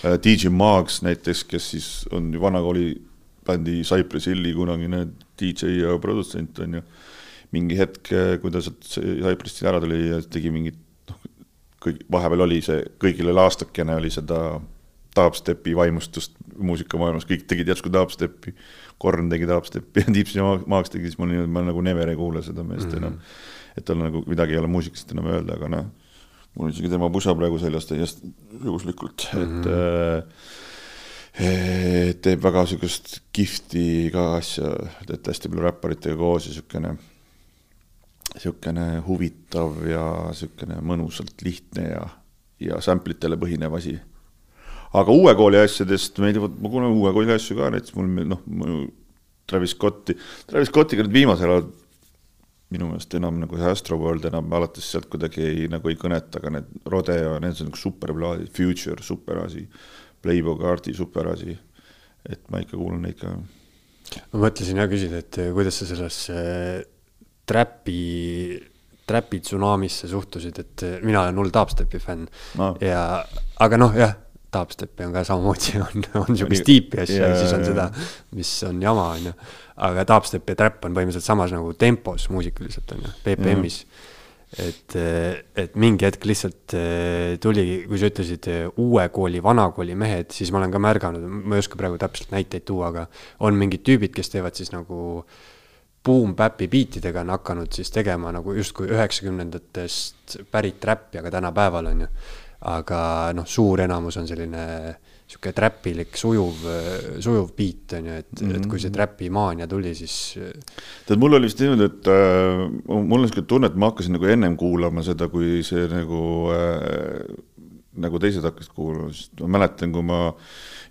Äh, DJ Marks näiteks, kes siis on ju vanakooli bändi Cypress Hilli kunagine DJ ja produtsent on ju. mingi hetk, kui ta sealt Cypressist ära tuli ja tegi mingit noh, kõik, vahepeal oli see kõigile aastakene oli seda dubstepi vaimustust muusikamaailmas, kõik tegid järsku dubstepi, Korn tegi dubstepi ja Deeps ja Maaks tegi, siis ma olin, ma nagu never ei kuule seda meest mm -hmm. enam. et tal nagu midagi ei ole muusikast enam öelda, aga noh, mul on isegi tema pusa praegu seljas täiesti juhuslikult mm, -hmm. et mhm. äh, teeb väga sihukest kihvti ka asja, teeb hästi palju räpparitega koos ja sihukene, sihukene huvitav ja sihukene mõnusalt lihtne ja, ja sample itele põhinev asi. aga uue kooli asjadest meeldivad, ma kuulan uue kooli asju ka, näiteks mul noh, Travis Scotti, Travis Scottiga nüüd viimasel ajal minu meelest enam nagu see Astroworld enam alates sealt kuidagi ei, nagu ei kõneta, aga need Rodeo, need on nagu superplaadid, Future, super asi, Playboy kaardi super asi. et ma ikka kuulan neid ka. ma mõtlesin jah küsida, et kuidas sa sellesse trapi, trapi tsunamisse suhtusid, et mina olen hull dubstepi fänn no. ja, aga noh, jah dubstepi on ka samamoodi, <laughs> on, on niisugust tiipi asja yeah, ja siis on seda, mis on jama, on ju. aga dubstep ja trap on põhimõtteliselt samas nagu tempos muusikaliselt, on ju, BPM-is yeah.. Et, et mingi hetk lihtsalt eh, tuligi, kui sa ütlesid eh, uue kooli, vana kooli mehed, siis ma olen ka märganud, ma ei oska praegu täpselt näiteid tuua, aga on mingid tüübid, kes teevad siis nagu boom-bap'i biitidega on hakanud siis tegema nagu justkui üheksakümnendatest pärit räppi, aga tänapäeval on ju. Aga noh, suur enamus on selline sihuke trapilik, sujuv, sujuv beat on ju, et mm, -hmm. et kui see mhm. trapimaania tuli, siis. tead, mul oli vist niimoodi, et äh, mul on sihuke tunne, et ma hakkasin nagu ennem kuulama seda, kui see nagu äh,, nagu teised hakkasid kuulama, sest ma mäletan, kui ma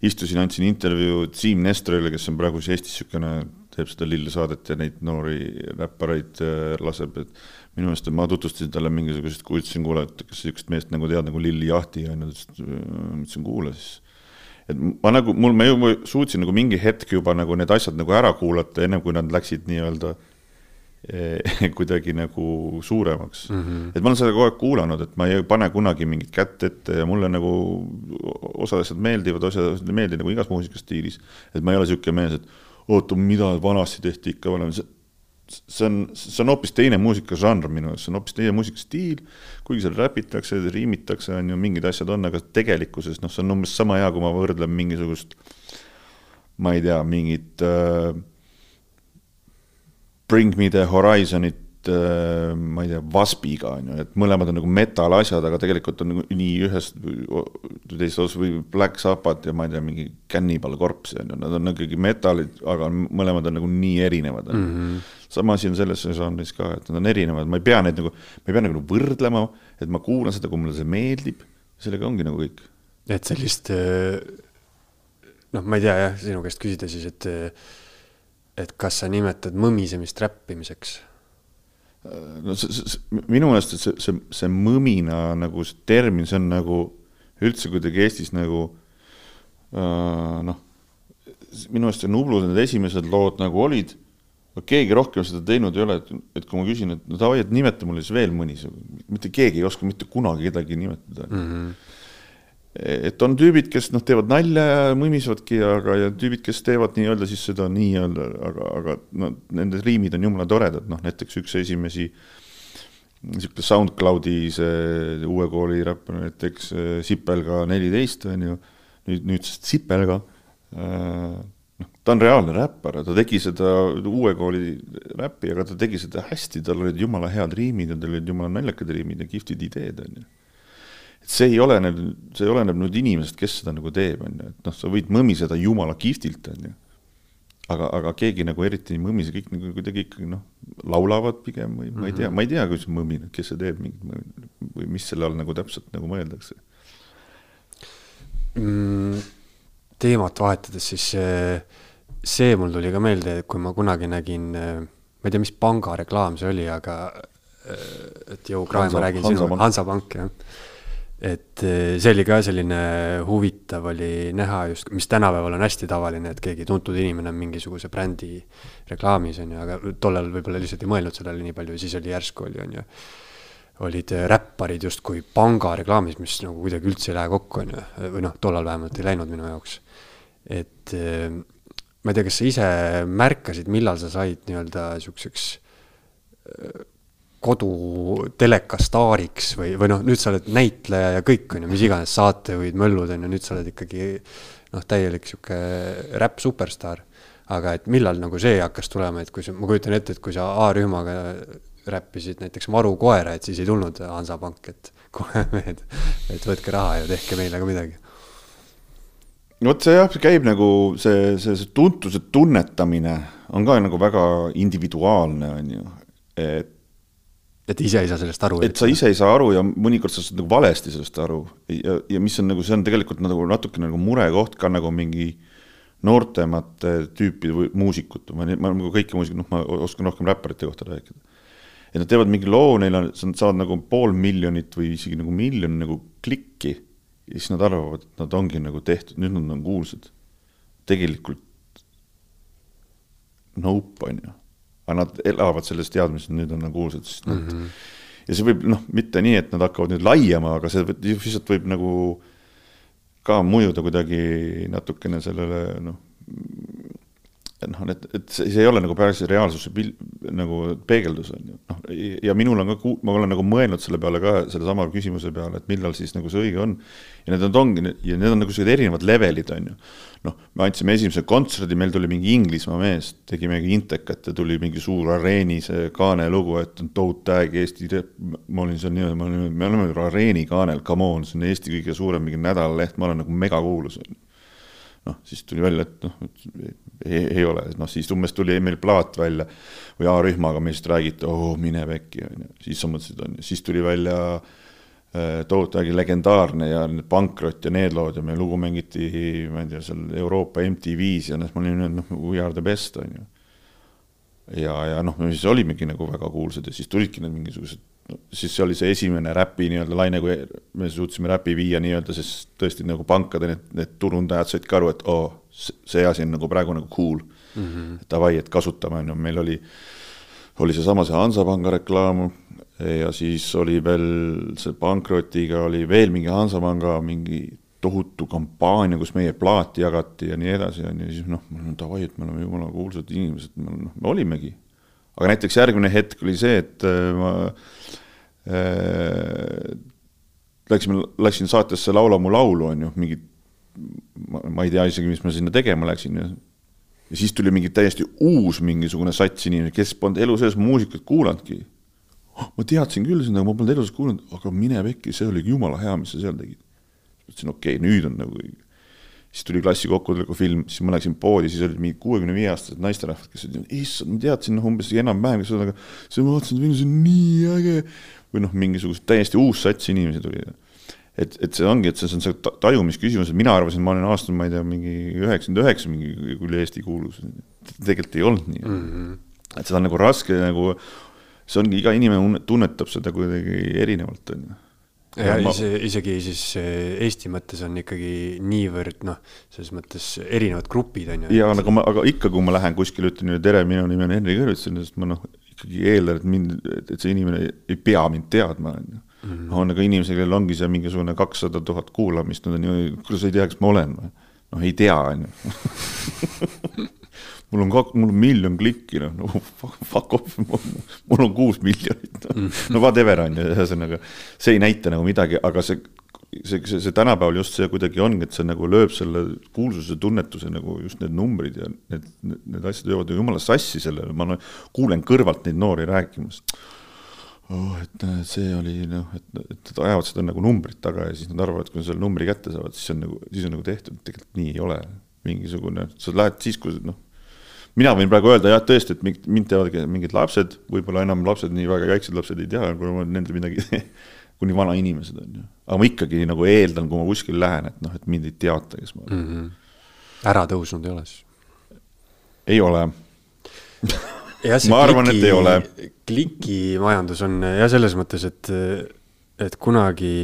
istusin, andsin intervjuu Siim Nestorile, kes on praegu siis Eestis niisugune, teeb seda lillesaadet ja neid noori räppareid äh, laseb, et minu meelest ma tutvustasin talle mingisugust, kui ütlesin, kuule, et kas niisugust meest nagu tead nagu Lilli Jahti on ju, ta ütles, et ma ütlesin, kuule siis. Et ma nagu, mul, ma ju suutsin nagu mingi hetk juba nagu need asjad nagu ära kuulata, ennem kui nad läksid nii-öelda eh, <laughs> kuidagi nagu suuremaks mm. -hmm. et ma olen seda kogu aeg kuulanud, et ma ei pane kunagi mingit kätt ette ja mulle nagu osad asjad meeldivad, osad ei meeldi nagu igas muusikastiilis. et ma ei ole niisugune mees, et oota, mida vanasti tehti ikka varem, see on, see on hoopis teine muusikažanr minu jaoks, see on hoopis teine muusikastiil, kuigi seal räpitakse, riimitakse, on ju, mingid asjad on, aga tegelikkuses noh, see on umbes sama hea, kui ma võrdlen mingisugust ma ei tea, mingit äh, Bring me the horizon'it ma ei tea, Waspiga on ju, et mõlemad on nagu metal asjad, aga tegelikult on nagu nii ühest teises osas või Black Sabbath ja ma ei tea, mingi Cannibal Corpse on ju, nad on ikkagi metallid, aga mõlemad on nagu nii erinevad mm. -hmm. sama asi on selles žanris ka, et nad on erinevad, ma ei pea neid nagu, ma ei pea nagu võrdlema, et ma kuulan seda, kui mulle see meeldib, sellega ongi nagu kõik. et sellist äh, noh, ma ei tea jah, sinu käest küsida siis, et et kas sa nimetad mõmisemist räppimiseks no see, see, minu meelest see, see, see mõmina nagu see termin, see on nagu üldse kuidagi Eestis nagu äh, noh, minu meelest see Nublu need esimesed lood nagu olid, keegi rohkem seda teinud ei ole, et, et kui ma küsin, et no davai, et nimeta mulle siis veel mõni, mitte keegi ei oska mitte kunagi kedagi nimetada mm. -hmm et on tüübid, kes noh, teevad nalja ja mõmisevadki, aga ja tüübid, kes teevad nii-öelda siis seda nii-öelda, aga, aga no nende riimid on jumala toredad, noh näiteks üks esimesi niisugune SoundCloudi see uue kooli räppar näiteks Sipelga neliteist on ju, nüüd nüüdsest Sipelga äh,, noh, ta on reaalne räppar ta tegi seda uue kooli räppi, aga ta tegi seda hästi, tal olid jumala head riimid ja tal olid jumala naljakad riimid ja kihvtid ideed, on ju et see ei oleneb, see oleneb nüüd inimesest, kes seda nagu teeb, on ju, et noh, sa võid mõmiseda jumala kihvtilt, on ju. aga, aga keegi nagu eriti ei mõmise, kõik nagu kuidagi ikkagi noh, laulavad pigem või ma ei tea, mhm. ma ei tea, kuidas mõmin, kes see teeb mingit või mis selle all nagu täpselt nagu mõeldakse mm,. teemat vahetades, siis see, see mul tuli ka meelde, kui ma kunagi nägin, ma ei tea, mis panga reklaam see oli, aga et jõu, Krae, ma räägin sinu, Hansapank, jah et eh, see oli ka selline huvitav oli näha just, mis tänapäeval on hästi tavaline, et keegi tuntud inimene on mingisuguse brändi reklaamis, on ju, aga tollal võib-olla lihtsalt ei mõelnud sellele nii palju siis oli järsku oli, on ju. olid eh, räpparid justkui panga reklaamis, mis nagu kuidagi üldse ei lähe kokku, on ju, või noh, tollal vähemalt ei läinud minu jaoks. et eh, ma ei tea, kas sa ise märkasid, millal sa said nii-öelda siukseks koduteleka staariks või, või noh, nüüd sa oled näitleja ja kõik on ju, mis iganes saatejuhid, möllud on ju, nüüd sa oled ikkagi noh, täielik sihuke räpp superstaar. aga et millal nagu see hakkas tulema, et kui sa, ma kujutan ette, et kui sa A-rühmaga räppisid näiteks Maru koera, et siis ei tulnud Hansapank, et <laughs> kuule mehed, et võtke raha ja tehke meile ka midagi vot see jah, see käib nagu see, see, see tuntuse tunnetamine on ka nagu väga individuaalne, on ju, et et ise ei saa sellest aru. et sa ise ei saa aru ja mõnikord sa saad nagu valesti sellest aru ja, ja mis on nagu, see on tegelikult nagu natuke nagu murekoht ka nagu mingi noortemate tüüpi või muusikute, ma, ma nagu kõiki muusikuid, noh, ma oskan rohkem räpparite kohta rääkida. et nad teevad mingi loo, neil on, nad saavad nagu pool miljonit või isegi nagu miljon nagu klikki ja siis nad arvavad, et nad ongi nagu tehtud, nüüd nad on kuulsad. tegelikult nope, on ju. Aga nad elavad selles teadmises, et nüüd on nad kuulsad, sest nad mm -hmm. ja see võib noh, mitte nii, et nad hakkavad nüüd laiema, aga see lihtsalt võib nagu ka mõjuda kuidagi natukene sellele noh, noh, et, et see, ei ole nagu päris reaalsuse pil-, nagu peegeldus, on ju. noh, ja minul on ka ku-, ma olen nagu mõelnud selle peale ka, sellesama küsimuse peale, et millal siis nagu see õige on. ja need on, ongi, ja need on nagu sellised erinevad levelid, on ju. noh, me andsime esimese kontserdi, meil tuli mingi Inglismaa mees, tegi mingi intekat ja tuli mingi suur areeni see kaane lugu, et on tohutu tag Eesti, ma olin seal niimoodi, ma olin, me oleme areeni kaanel, come on, see on Eesti kõige suurem mingi nädalaleht, ma olen nagu megakuulus, on ju noh, siis tuli välja, et noh, ei, ei ole, noh siis umbes tuli meil plaat välja või A-rühmaga meist räägiti, oo mine pekki, on ju, siis sa mõtlesid, on ju, siis tuli välja äh, tohutu äge legendaarne ja Pankrot ja need lood ja meie lugu mängiti, ma ei tea, seal Euroopa MTV-s ja noh, ma olin, noh, We are the best, on ju. ja, ja noh, me siis olimegi nagu väga kuulsad ja siis tulidki need mingisugused no, siis see oli see esimene räpi nii-öelda laine, kui me suutsime räpi viia nii-öelda, siis tõesti nagu pankade need, need turundajad said ka aru, et oo oh,, see asi on nagu praegu nagu cool mm. -hmm. Davai, et kasutame, on ju, meil oli, oli seesama see Hansapanga reklaam ja siis oli veel see pankrotiga oli veel mingi Hansapanga mingi tohutu kampaania, kus meie plaati jagati ja nii edasi, on ju, siis noh, davai, et me oleme jumala kuulsad inimesed, me, noh, me olimegi aga näiteks järgmine hetk oli see, et äh, ma äh, läksime, läksin saatesse Laula mu laulu, on ju, mingid, ma ei tea isegi, mis ma sinna tegema läksin ja siis tuli mingi täiesti uus mingisugune sats inimesi, kes polnud elu sees muusikat kuulanudki oh,. ma teadsin küll aga ma polnud elu sees kuulanud, aga mine pekki, see oli jumala hea, mis sa seal tegid. mõtlesin, okei okay,, nüüd on nagu siis tuli klassi kokkutuleku film, siis ma läksin poodi, siis olid mingi kuuekümne viie aastased naisterahvad, kes ütlesid, issand, ma teadsin noh, umbes enam-vähem, kes aga siis ma vaatasin, et see on nii äge. või noh, mingisugust täiesti uus sats inimesi tuli. Et, et see ongi, et see on see tajumisküsimus, et mina arvasin, ma olen aastal, ma ei tea, mingi üheksakümmend üheksa mingi üle Eesti kuulus. tegelikult ei olnud nii mm. -hmm. et seda on nagu raske nagu, see ongi, iga inimene tunnetab seda kuidagi erinevalt, on ju ja ma... ise, isegi siis eh, Eesti mõttes on ikkagi niivõrd noh, selles mõttes erinevad grupid on ju. ja nagu ma, aga ikka, kui ma lähen kuskile, ütlen tere, minu nimi on Henri Kõrvitsen, sest ma noh, ikkagi eeldan, et mind, et see inimene ei pea mind teadma, on ju. Mhm. on aga inimesi, kellel ongi see mingisugune kakssada tuhat kuulamist, nad on ju, kuidas sa ei tea, kes ma olen või? noh, ei tea, on ju <laughs> mul on kak-, mul on miljon klikki, noh, no fuck off, mul on kuus miljonit no.. Mm. no whatever on ju, ühesõnaga see ei näita nagu midagi, aga see, see, see, see tänapäeval just see kuidagi ongi, et see nagu lööb selle kuulsuse tunnetuse nagu just need numbrid ja need, need, need asjad ju jumala sassi sellele, ma no, kuulen kõrvalt neid noori rääkimas oh,. et see oli noh, et, et nad ajavad seda nagu numbrit taga ja siis nad arvavad, kui nad selle numbri kätte saavad, siis on nagu, siis on nagu tehtud, tegelikult nii ei ole. mingisugune, sa lähed siis, kui noh, mina võin praegu öelda jah, tõesti, et mind, mind teavad mingid lapsed, võib-olla enam lapsed, nii väga väiksed lapsed ei tea, kuna ma nende midagi <laughs> kuni vanainimesed on ju. aga ma ikkagi nagu eeldan, kui ma kuskile lähen, et noh, et mind ei teata, kes ma olen mm. -hmm. ära tõusnud ei ole siis? ei ole <laughs> ma arvan, et ei ole. klikimajandus on jah, selles mõttes, et, et kunagi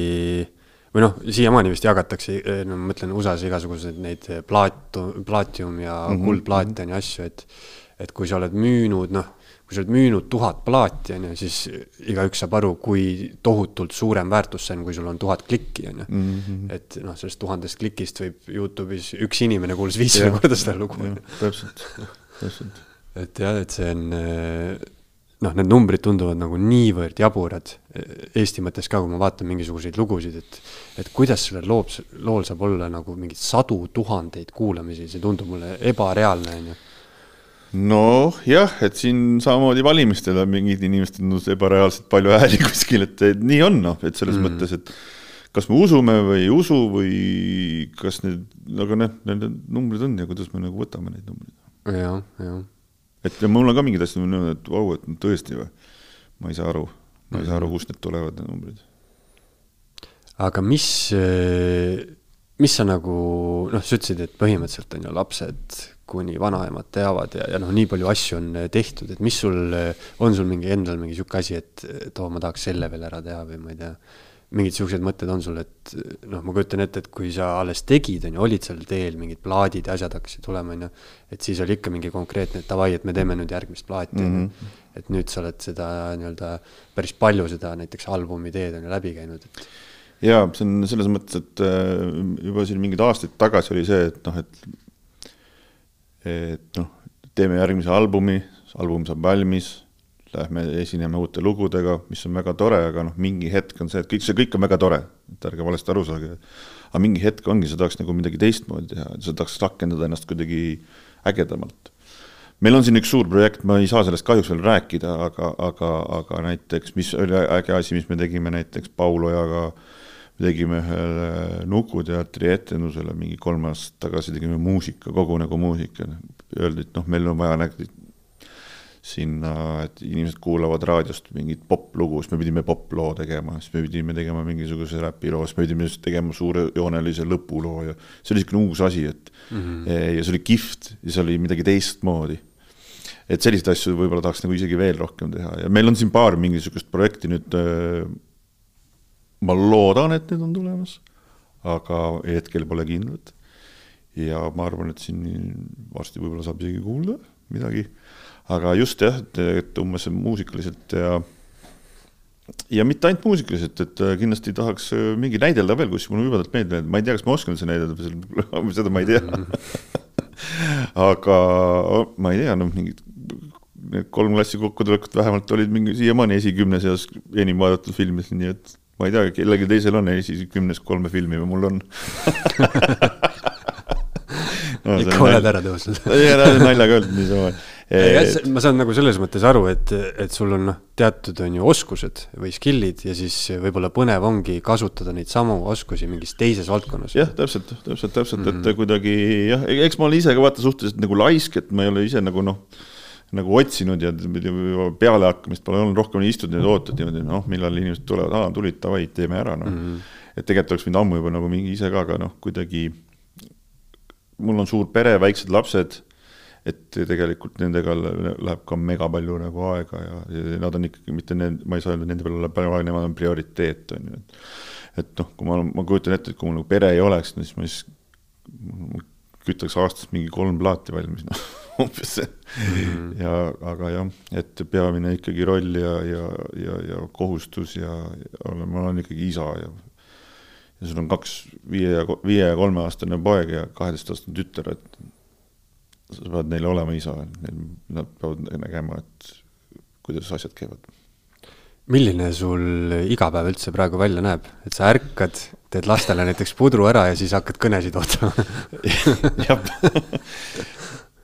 või noh, siiamaani vist jagatakse, no ma mõtlen USA-s igasuguseid neid plaatu, plaatium ja mm -hmm. kuldplaate on ju asju, et et kui sa oled müünud, noh, kui sa oled müünud tuhat plaati, on ju, siis igaüks saab aru, kui tohutult suurem väärtus see on, kui sul on tuhat klikki, on ju. Mhm. et noh, sellest tuhandest klikist võib Youtube'is üks inimene kuulas viissada korda seda lugu. täpselt, täpselt. Et jah, et see on eh, noh, need numbrid tunduvad nagu niivõrd jaburad Eesti mõttes ka, kui ma vaatan mingisuguseid lugusid, et et kuidas sellel loob, lool saab olla nagu mingeid sadu tuhandeid kuulamisi, see tundub mulle ebareaalne, on ju. noh, jah, et siin samamoodi valimistel on mingid inimesed andnud ebareaalselt palju hääli <laughs> kuskil, et nii on, noh, et selles mm. mõttes, et kas me usume või ei usu või kas need, aga noh, need numbrid on ja kuidas me nagu võtame neid numbreid. jah, jah et mul on ka mingid asjad, et vau, et tõesti või, ma ei saa aru. ma ei saa aru, kust need tulevad, need numbrid. aga mis, mis sa nagu, noh, sa ütlesid, et põhimõtteliselt on ju lapsed kuni vanaemad teavad ja, ja noh, nii palju asju on tehtud, et mis sul, on sul mingi endal mingi sihuke asi, et, et oo, ma tahaks selle veel ära teha või ma ei tea mingid siuksed mõtted on sul, et noh, ma kujutan ette, et kui sa alles tegid, on ju, olid seal teel mingid plaadid ja asjad hakkasid tulema, on ju, et siis oli ikka mingi konkreetne, et davai, et me teeme nüüd järgmist plaati mm, -hmm. et nüüd sa oled seda nii-öelda päris palju seda näiteks albumi teed on ju läbi käinud, et. jaa, see on selles mõttes, et äh, juba siin mingeid aastaid tagasi oli see, et noh, et et noh, teeme järgmise albumi, album saab valmis lähme esineme uute lugudega, mis on väga tore, aga noh, mingi hetk on see, et kõik see kõik on väga tore, et ärge valesti aru saage. aga mingi hetk ongi, sa tahaks nagu midagi teistmoodi teha, sa tahaks rakendada ennast kuidagi ägedamalt. meil on siin üks suur projekt, ma ei saa sellest kahjuks veel rääkida, aga, aga, aga näiteks, mis oli äge asi, mis me tegime näiteks Paul Ojaga, tegime ühele Nuku teatri etendusele mingi kolm aastat tagasi, tegime muusika, kogu nagu muusika. Öeldi, et noh, meil on vaja sinna, et inimesed kuulavad raadiost mingit poplugu, siis me pidime poploo tegema, siis me pidime tegema mingisuguse räpiloo, siis me pidime tegema suurejoonelise lõpuloo ja see oli niisugune uus asi, et mm -hmm. ja see oli kihvt ja see oli midagi teistmoodi. et selliseid asju võib-olla tahaks nagu isegi veel rohkem teha ja meil on siin paar mingisugust projekti nüüd. Äh, ma loodan, et need on tulemas, aga hetkel pole kindlat. ja ma arvan, et siin varsti võib-olla saab isegi kuulda midagi aga just jah, et, et umbes muusikaliselt ja ja mitte ainult muusikaliselt, et äh, kindlasti tahaks äh, mingi näidelda veel, kus mulle jubedalt meeldib, ma ei tea, kas ma oskan seda näidelda, <laughs> seda ma ei tea. <laughs> Aga ma ei tea, noh, mingid need kolm klassi kokkutulekut vähemalt olid mingi siiamaani esikümne seas enim vaadatud filmis, nii et ma ei tea, kellelgi teisel on esikümnes kolme filmi või mul on. <laughs> No, ikka oled ära tõusnud. naljaga öeldud niisama et.... ma saan nagu selles mõttes aru, et, et sul on noh, teatud on ju oskused või skill'id ja siis võib-olla põnev ongi kasutada neid samu oskusi mingis teises valdkonnas. jah, täpselt, täpselt, täpselt mm, -hmm. et mhm. kuidagi jah, eks ma olen ise ka vaata suhteliselt nagu laisk, et ma ei ole ise nagu noh nagu otsinud ja pealehakkamist pole olnud, rohkem istunud ja ootad niimoodi, noh, millal inimesed tulevad, aa, tulid, davai, teeme ära, noh mm -hmm.. et tegelikult oleks võinud ammu juba nagu mingi ise ka, aga noh, kuidagi mul on suur pere, väiksed lapsed et tegelikult nendega läheb ka mega palju nagu aega ja, ja nad on ikkagi mitte need, ma ei saa öelda, nende peale läheb palju aega, nemad on prioriteet, on ju, et et noh, kui ma, ma kujutan ette, et kui mul nagu pere ei oleks, siis ma siis kütaks aastas mingi kolm plaati valmis, noh, <laughs> umbes see mm. -hmm. ja, aga jah, et peamine ikkagi roll ja, ja, ja, ja kohustus ja, ja ma olen ikkagi isa ja ja sul on kaks viie ja, viie ja kolmeaastane poeg ja kaheteistaastane tütar, et sa pead neile olema isa, nad peavad nägema, et kuidas asjad käivad. milline sul igapäev üldse praegu välja näeb, et sa ärkad, teed lastele näiteks pudru ära ja siis hakkad kõnesid ootama. <laughs> Jah.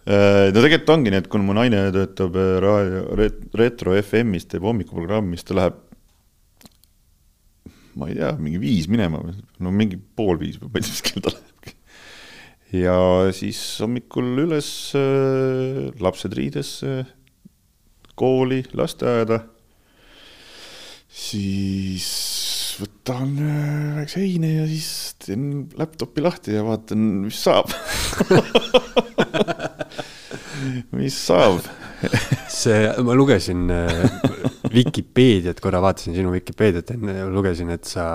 No tegelikult ongi nii, et kuna mu naine töötab raadio ret, Retro FM-is, teeb hommikuprogrammi, siis ta läheb ma ei tea, mingi viis minema, no mingi pool viis või tea, mis kell ta läheb ja siis hommikul üles, äh, lapsed riidesse, kooli, lasteaeda. siis võtan äh, väikse heine ja siis teen laptopi lahti ja vaatan, mis saab <laughs> mis saab see, ma lugesin äh, Vikipeediat korra vaatasin, sinu Vikipeediat enne lugesin, et sa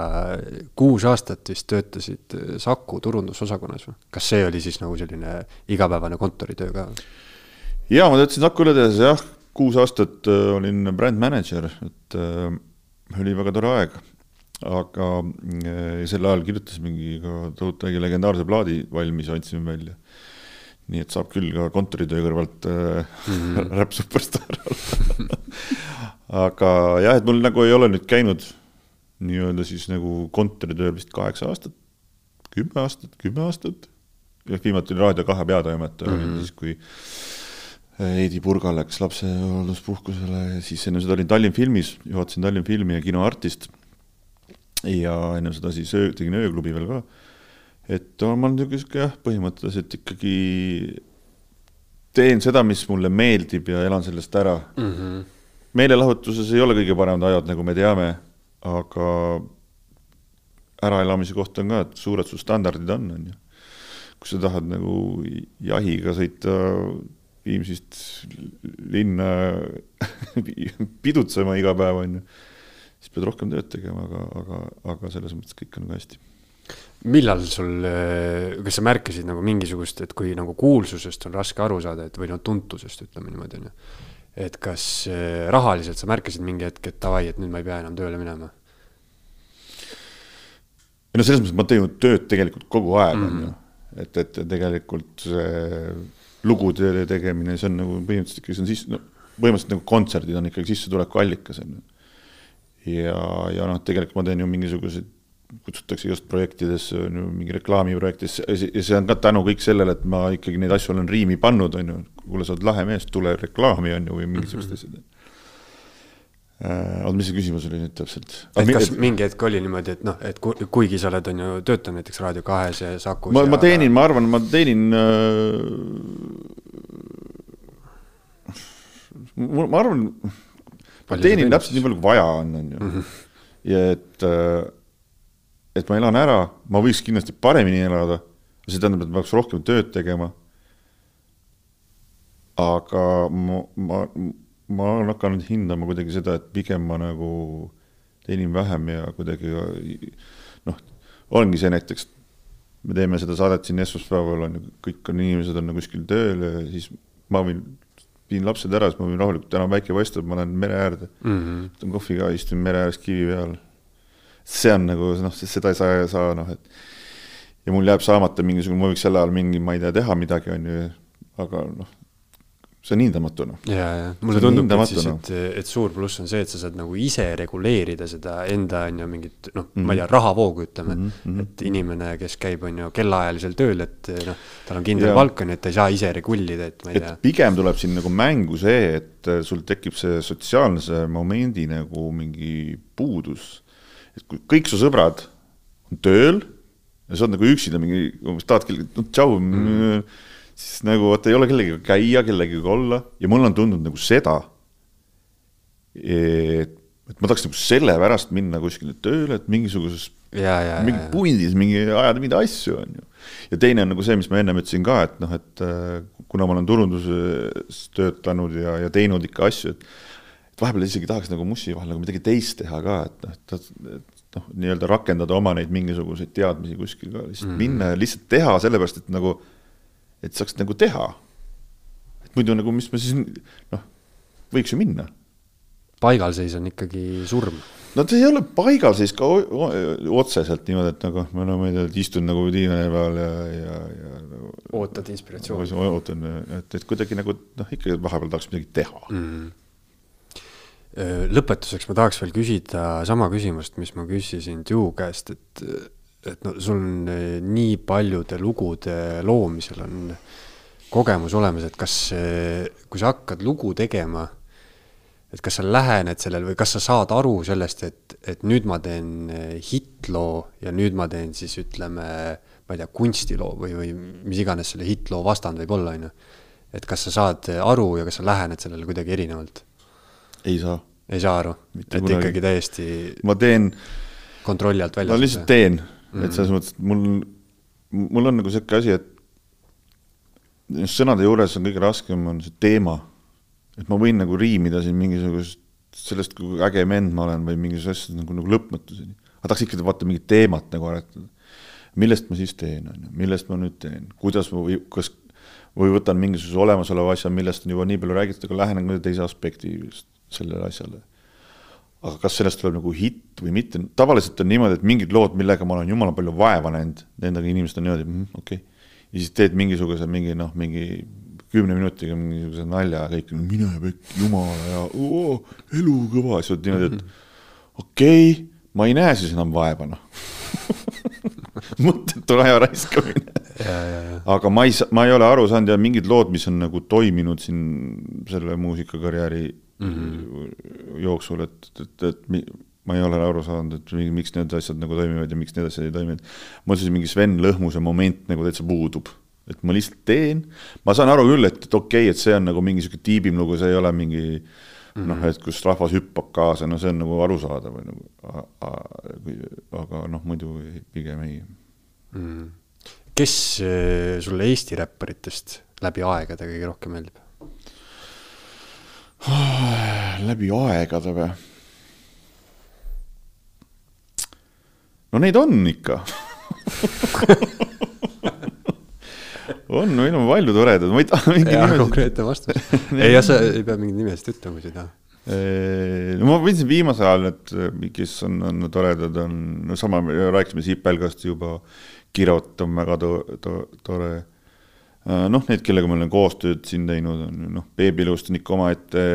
kuus aastat vist töötasid Saku turundusosakonnas või? kas see oli siis nagu selline igapäevane kontoritöö ka? jaa, ma töötasin Saku õlletehases jah, kuus aastat äh, olin brand manager, et äh, oli väga tore aeg. aga äh, sel ajal kirjutasimegi ka tohutu äge legendaarse plaadi valmis, andsime välja nii et saab küll ka kontoritöö kõrvalt äh, mm -hmm. <laughs> Rap Superstar olla aga jah, et mul nagu ei ole nüüd käinud nii-öelda siis nagu kontoritööl vist kaheksa aastat, kümme aastat, kümme aastat. jah, viimati oli Raadio kahe peatoimetaja mm -hmm. siis, kui Heidi Purga läks lapsehoolduspuhkusele ja siis enne seda olin Tallinn filmis, juhatasin Tallinn filmi ja kino Artist. ja enne seda siis öö, tegin ööklubi veel ka. Et ma olen niisugune jah, põhimõtteliselt ikkagi teen seda, mis mulle meeldib ja elan sellest ära mm. -hmm meelelahutuses ei ole kõige paremad ajad, nagu me teame, aga äraelamise koht on ka, et suured su standardid on, on ju. kui sa tahad nagu jahiga sõita Viimsist linna <laughs> pidutsema iga päev, on ju, siis pead rohkem tööd tegema, aga, aga, aga selles mõttes kõik on ka hästi millal sul, kas sa märkasid nagu mingisugust, et kui nagu kuulsusest on raske aru saada, et või no tuntusest, ütleme niimoodi, on ju. et kas eh, rahaliselt sa märkasid mingi hetk, et davai, et nüüd ma ei pea enam tööle minema? ei no selles mõttes ma teen tööd tegelikult kogu aeg, on ju. Mhm. et, et tegelikult see lugude tegemine, see on nagu põhimõtteliselt ikkagi see on siis, no põhimõtteliselt nagu kontserdid on ikkagi sissetulekuallikas, on ju. ja, ja noh, tegelikult ma teen ju mingisuguseid, kutsutakse igast projektidesse, on ju, mingi reklaamiprojektidesse ja see on ka tänu kõik sellele, et ma ikkagi neid asju olen riimi pannud, on ju. kuule, sa oled lahe mees, tule reklaami, on ju, või mingisugused asjad mm -hmm Äh, oota, mis see küsimus oli nüüd täpselt? et kas et... mingi hetk oli niimoodi, et noh, et kuigi sa oled, on ju, töötanud näiteks Raadio kahes ja Sakus ma, ma teenin, ma arvan, ma teenin äh,. ma arvan, ma teenin täpselt nii palju, kui vaja on, on ju. -hmm. ja et äh,, et ma elan ära, ma võiks kindlasti paremini elada, see tähendab, et ma peaks rohkem tööd tegema. aga ma, ma ma olen hakanud hindama kuidagi seda, et pigem ma nagu teenin vähem ja kuidagi noh, ongi see näiteks, me teeme seda saadet siin esmaspäeval on ju, kõik on inimesed on nagu kuskil tööl ja siis ma võin, viin lapsed ära, siis ma võin rahulikult, täna päike paistab, ma lähen mere äärde mm, -hmm. võtan kohvi ka, istun mere ääres kivi peal. See on nagu noh, seda ei saa, saa noh, et ja mul jääb saamata mingisugune, ma võiks sel ajal mingi, ma ei tea, teha midagi, on ju, aga noh see on hindamatu noh. ja, ja mulle tundub, et siis, et, et suur pluss on see, et sa saad nagu ise reguleerida seda enda on ju mingit noh mm -hmm., ma ei tea, mhm. rahavoogu ütleme mm, -hmm. et inimene, kes käib, on ju kellaajalisel tööl, et noh, tal on kindel palk on ju, et ta ei saa ise regullida, et ma ei et tea. pigem tuleb siin nagu mängu see, et sul tekib see sotsiaalse momendi nagu mingi puudus. Et kui kõik su sõbrad on tööl ja sa oled nagu üksinda mingi, umbes tahadki, no tšau mm. -hmm siis nagu vot ei ole kellegagi käia, kellegagi olla ja mul on tundnud nagu seda, et, et ma tahaks nagu sellepärast minna kuskile tööle, et mingisuguses, mingi pundis mingi ajada mingeid asju, on ju. ja teine on nagu see, mis ma ennem ütlesin ka, et noh, et äh, kuna ma olen turunduses töötanud ja, ja teinud ikka asju, et vahepeal isegi tahaks nagu mussi vahel nagu midagi teist teha ka, et noh, et, et noh, nii-öelda rakendada oma neid mingisuguseid teadmisi kuskil ka, lihtsalt mm -hmm. minna ja lihtsalt teha, sellepärast et nagu et saaks nagu teha. et muidu nagu, mis ma siis noh, võiks ju minna. paigalseis on ikkagi surm. no ta ei ole paigalseis ka otseselt niimoodi, et nagu ma no ma ei tea, istun nagu diivani peal ja, ja, ja nagu, ootad inspiratsiooni. ootan, et, et kuidagi nagu noh, ikka vahepeal tahaks midagi teha mm. -hmm lõpetuseks ma tahaks veel küsida sama küsimust, mis ma küsisin Tiu käest, et et no sul on eh, nii paljude lugude loomisel on kogemus olemas, et kas, kui sa hakkad lugu tegema, et kas sa lähened sellele või kas sa saad aru sellest, et, et nüüd ma teen eh, hittloo ja nüüd ma teen siis ütleme, ma ei tea, kunstiloo või, või mis iganes selle hittloo vastand võib olla, on ju. et kas sa saad aru ja kas sa lähened sellele kuidagi erinevalt? Ei saa. ei saa aru, et kunagi. ikkagi täiesti. ma teen. kontrolli alt väljas. ma lihtsalt teen mm., et selles mõttes, et mul, mul on nagu sihuke asi, et sõnade juures on kõige raskem, on see teema. et ma võin nagu riimida siin mingisugust, sellest, kui äge vend ma olen või mingisugusest asjast nagu, nagu lõpmatuseni. aga tahaks ikkagi vaata mingit teemat nagu aretada. millest ma siis teen, on ju, millest ma nüüd teen, kuidas ma või kas või võtan mingisuguse olemasoleva asja, millest on juba nii palju räägitud, aga lähenen teise aspekti sellele asjale. Aga kas sellest tuleb nagu hitt või mitte, tavaliselt on niimoodi, et mingid lood, millega ma olen jumala palju vaeva näinud, nendega inimesed on niimoodi mm,, okei. Okay.. ja siis teed mingisuguse mingi noh, mingi kümne minutiga mingisuguse nalja ja kõik, mine pekki, jumala ja oo, elu kõva, siis oled niimoodi, et okei okay,, ma ei näe siis enam vaeva, noh. <laughs> Mõttetu aja raiskamine. <laughs> aga ma ei, ma ei ole aru saanud ja mingid lood, mis on nagu toiminud siin selle muusikakarjääri mm -hmm. jooksul, et, et, et ma ei ole aru saanud, et miks need asjad nagu toimivad ja miks need asjad ei toimi, et mul siis mingi Sven Lõhmuse moment nagu täitsa puudub. et ma lihtsalt teen, ma saan aru küll, et, et okei okay,, et see on nagu mingi sihuke tiibim lugu, see ei ole mingi mm -hmm. noh, et kus rahvas hüppab kaasa, no see on nagu arusaadav nagu, aga noh, muidu pigem ei mm. -hmm. kes eh, sulle Eesti räpparitest läbi aegade kõige rohkem meeldib? Läbi aegade või? no neid on ikka <laughs> on, meil on palju toredaid, ma ei taha mingi nimesid. konkreetne vastus <laughs> ei, jah, sa ei pea mingeid nimesid ütlema, kui sa ei taha. no ma võtsin viimasel ajal need, kes on, on toredad, on, no sama, rääkisime Sipelgast juba, Kirot on väga to, to, tore. Äh, noh, need, kellega ma olen koostööd siin teinud, on noh, Beebilust on ikka omaette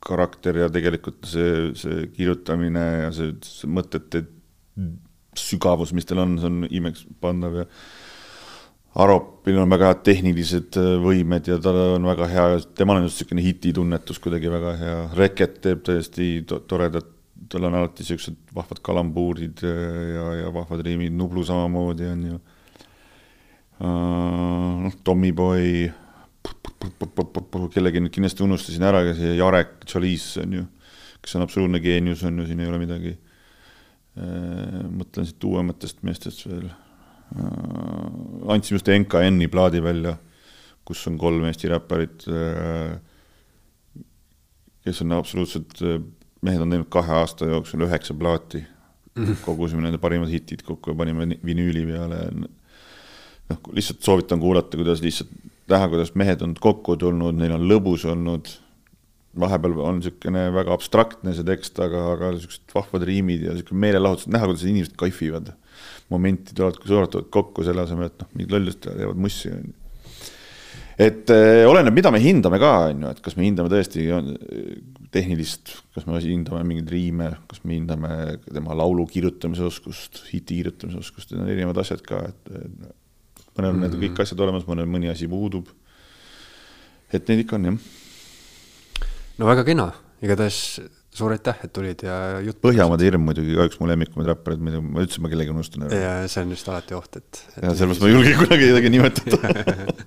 karakter ja tegelikult see, see kirjutamine ja see, see mõtete sügavus, mis tal on, see on imeks pandav ja Aropil on väga head tehnilised äh, võimed ja tal on väga hea, temal on just niisugune hititunnetus kuidagi väga hea, Reket teeb täiesti to toredat, tal on alati niisugused vahvad kalambuurid ja, ja, ja vahvad riimid, Nublu samamoodi on ju. Äh, noh, Tommyboy, kellegi nüüd kindlasti unustasin ära, aga see Jarek Tšaliis on ju, kes on absoluutne geenius, on ju, siin ei ole midagi. Äh, mõtlen siit uuematest meestest veel Äh, andsime just NKN-i plaadi välja, kus on kolm Eesti räpparit, kes on absoluutselt, mehed on teinud kahe aasta jooksul üheksa plaati. -hmm. kogusime nende parimad hitid kokku ja panime vinüüli peale. Noh, lihtsalt soovitan kuulata, kuidas lihtsalt näha, kuidas mehed on kokku tulnud, neil on lõbus olnud. vahepeal on niisugune väga abstraktne see tekst, aga, aga niisugused vahvad riimid ja niisugune meelelahutus, näha, kuidas inimesed kaifivad momenti tulevad, tulevad kokku selle asemel, et noh, mingid lollust teevad mussi, on ju. et äh, oleneb, mida me hindame ka, on ju, et kas me hindame tõesti tehnilist, kas me hindame mingeid riime, kas me hindame tema laulu kirjutamise oskust, hiti kirjutamise oskust, need on erinevad asjad ka, et mõnel on mm -hmm. need kõik mhm. asjad olemas, mõnel mõni asi puudub. et neid ikka on, jah. no väga kena, igatahes suur aitäh, et tulid ja jutt. Põhjamaade hirm muidugi ka üks mu lemmikumaid räppareid, mida ma üldse ma kellegi unustan ära. ja see on just alati oht, et, et. ja sellepärast ma ei julge kunagi kedagi nimetada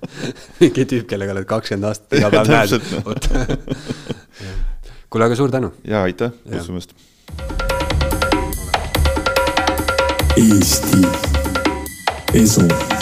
<laughs> mingi tüüp, kellega oled kakskümmend aastat iga päev näed. <laughs> kuule, aga suur tänu. ja aitäh kutsumast. Eesti Esu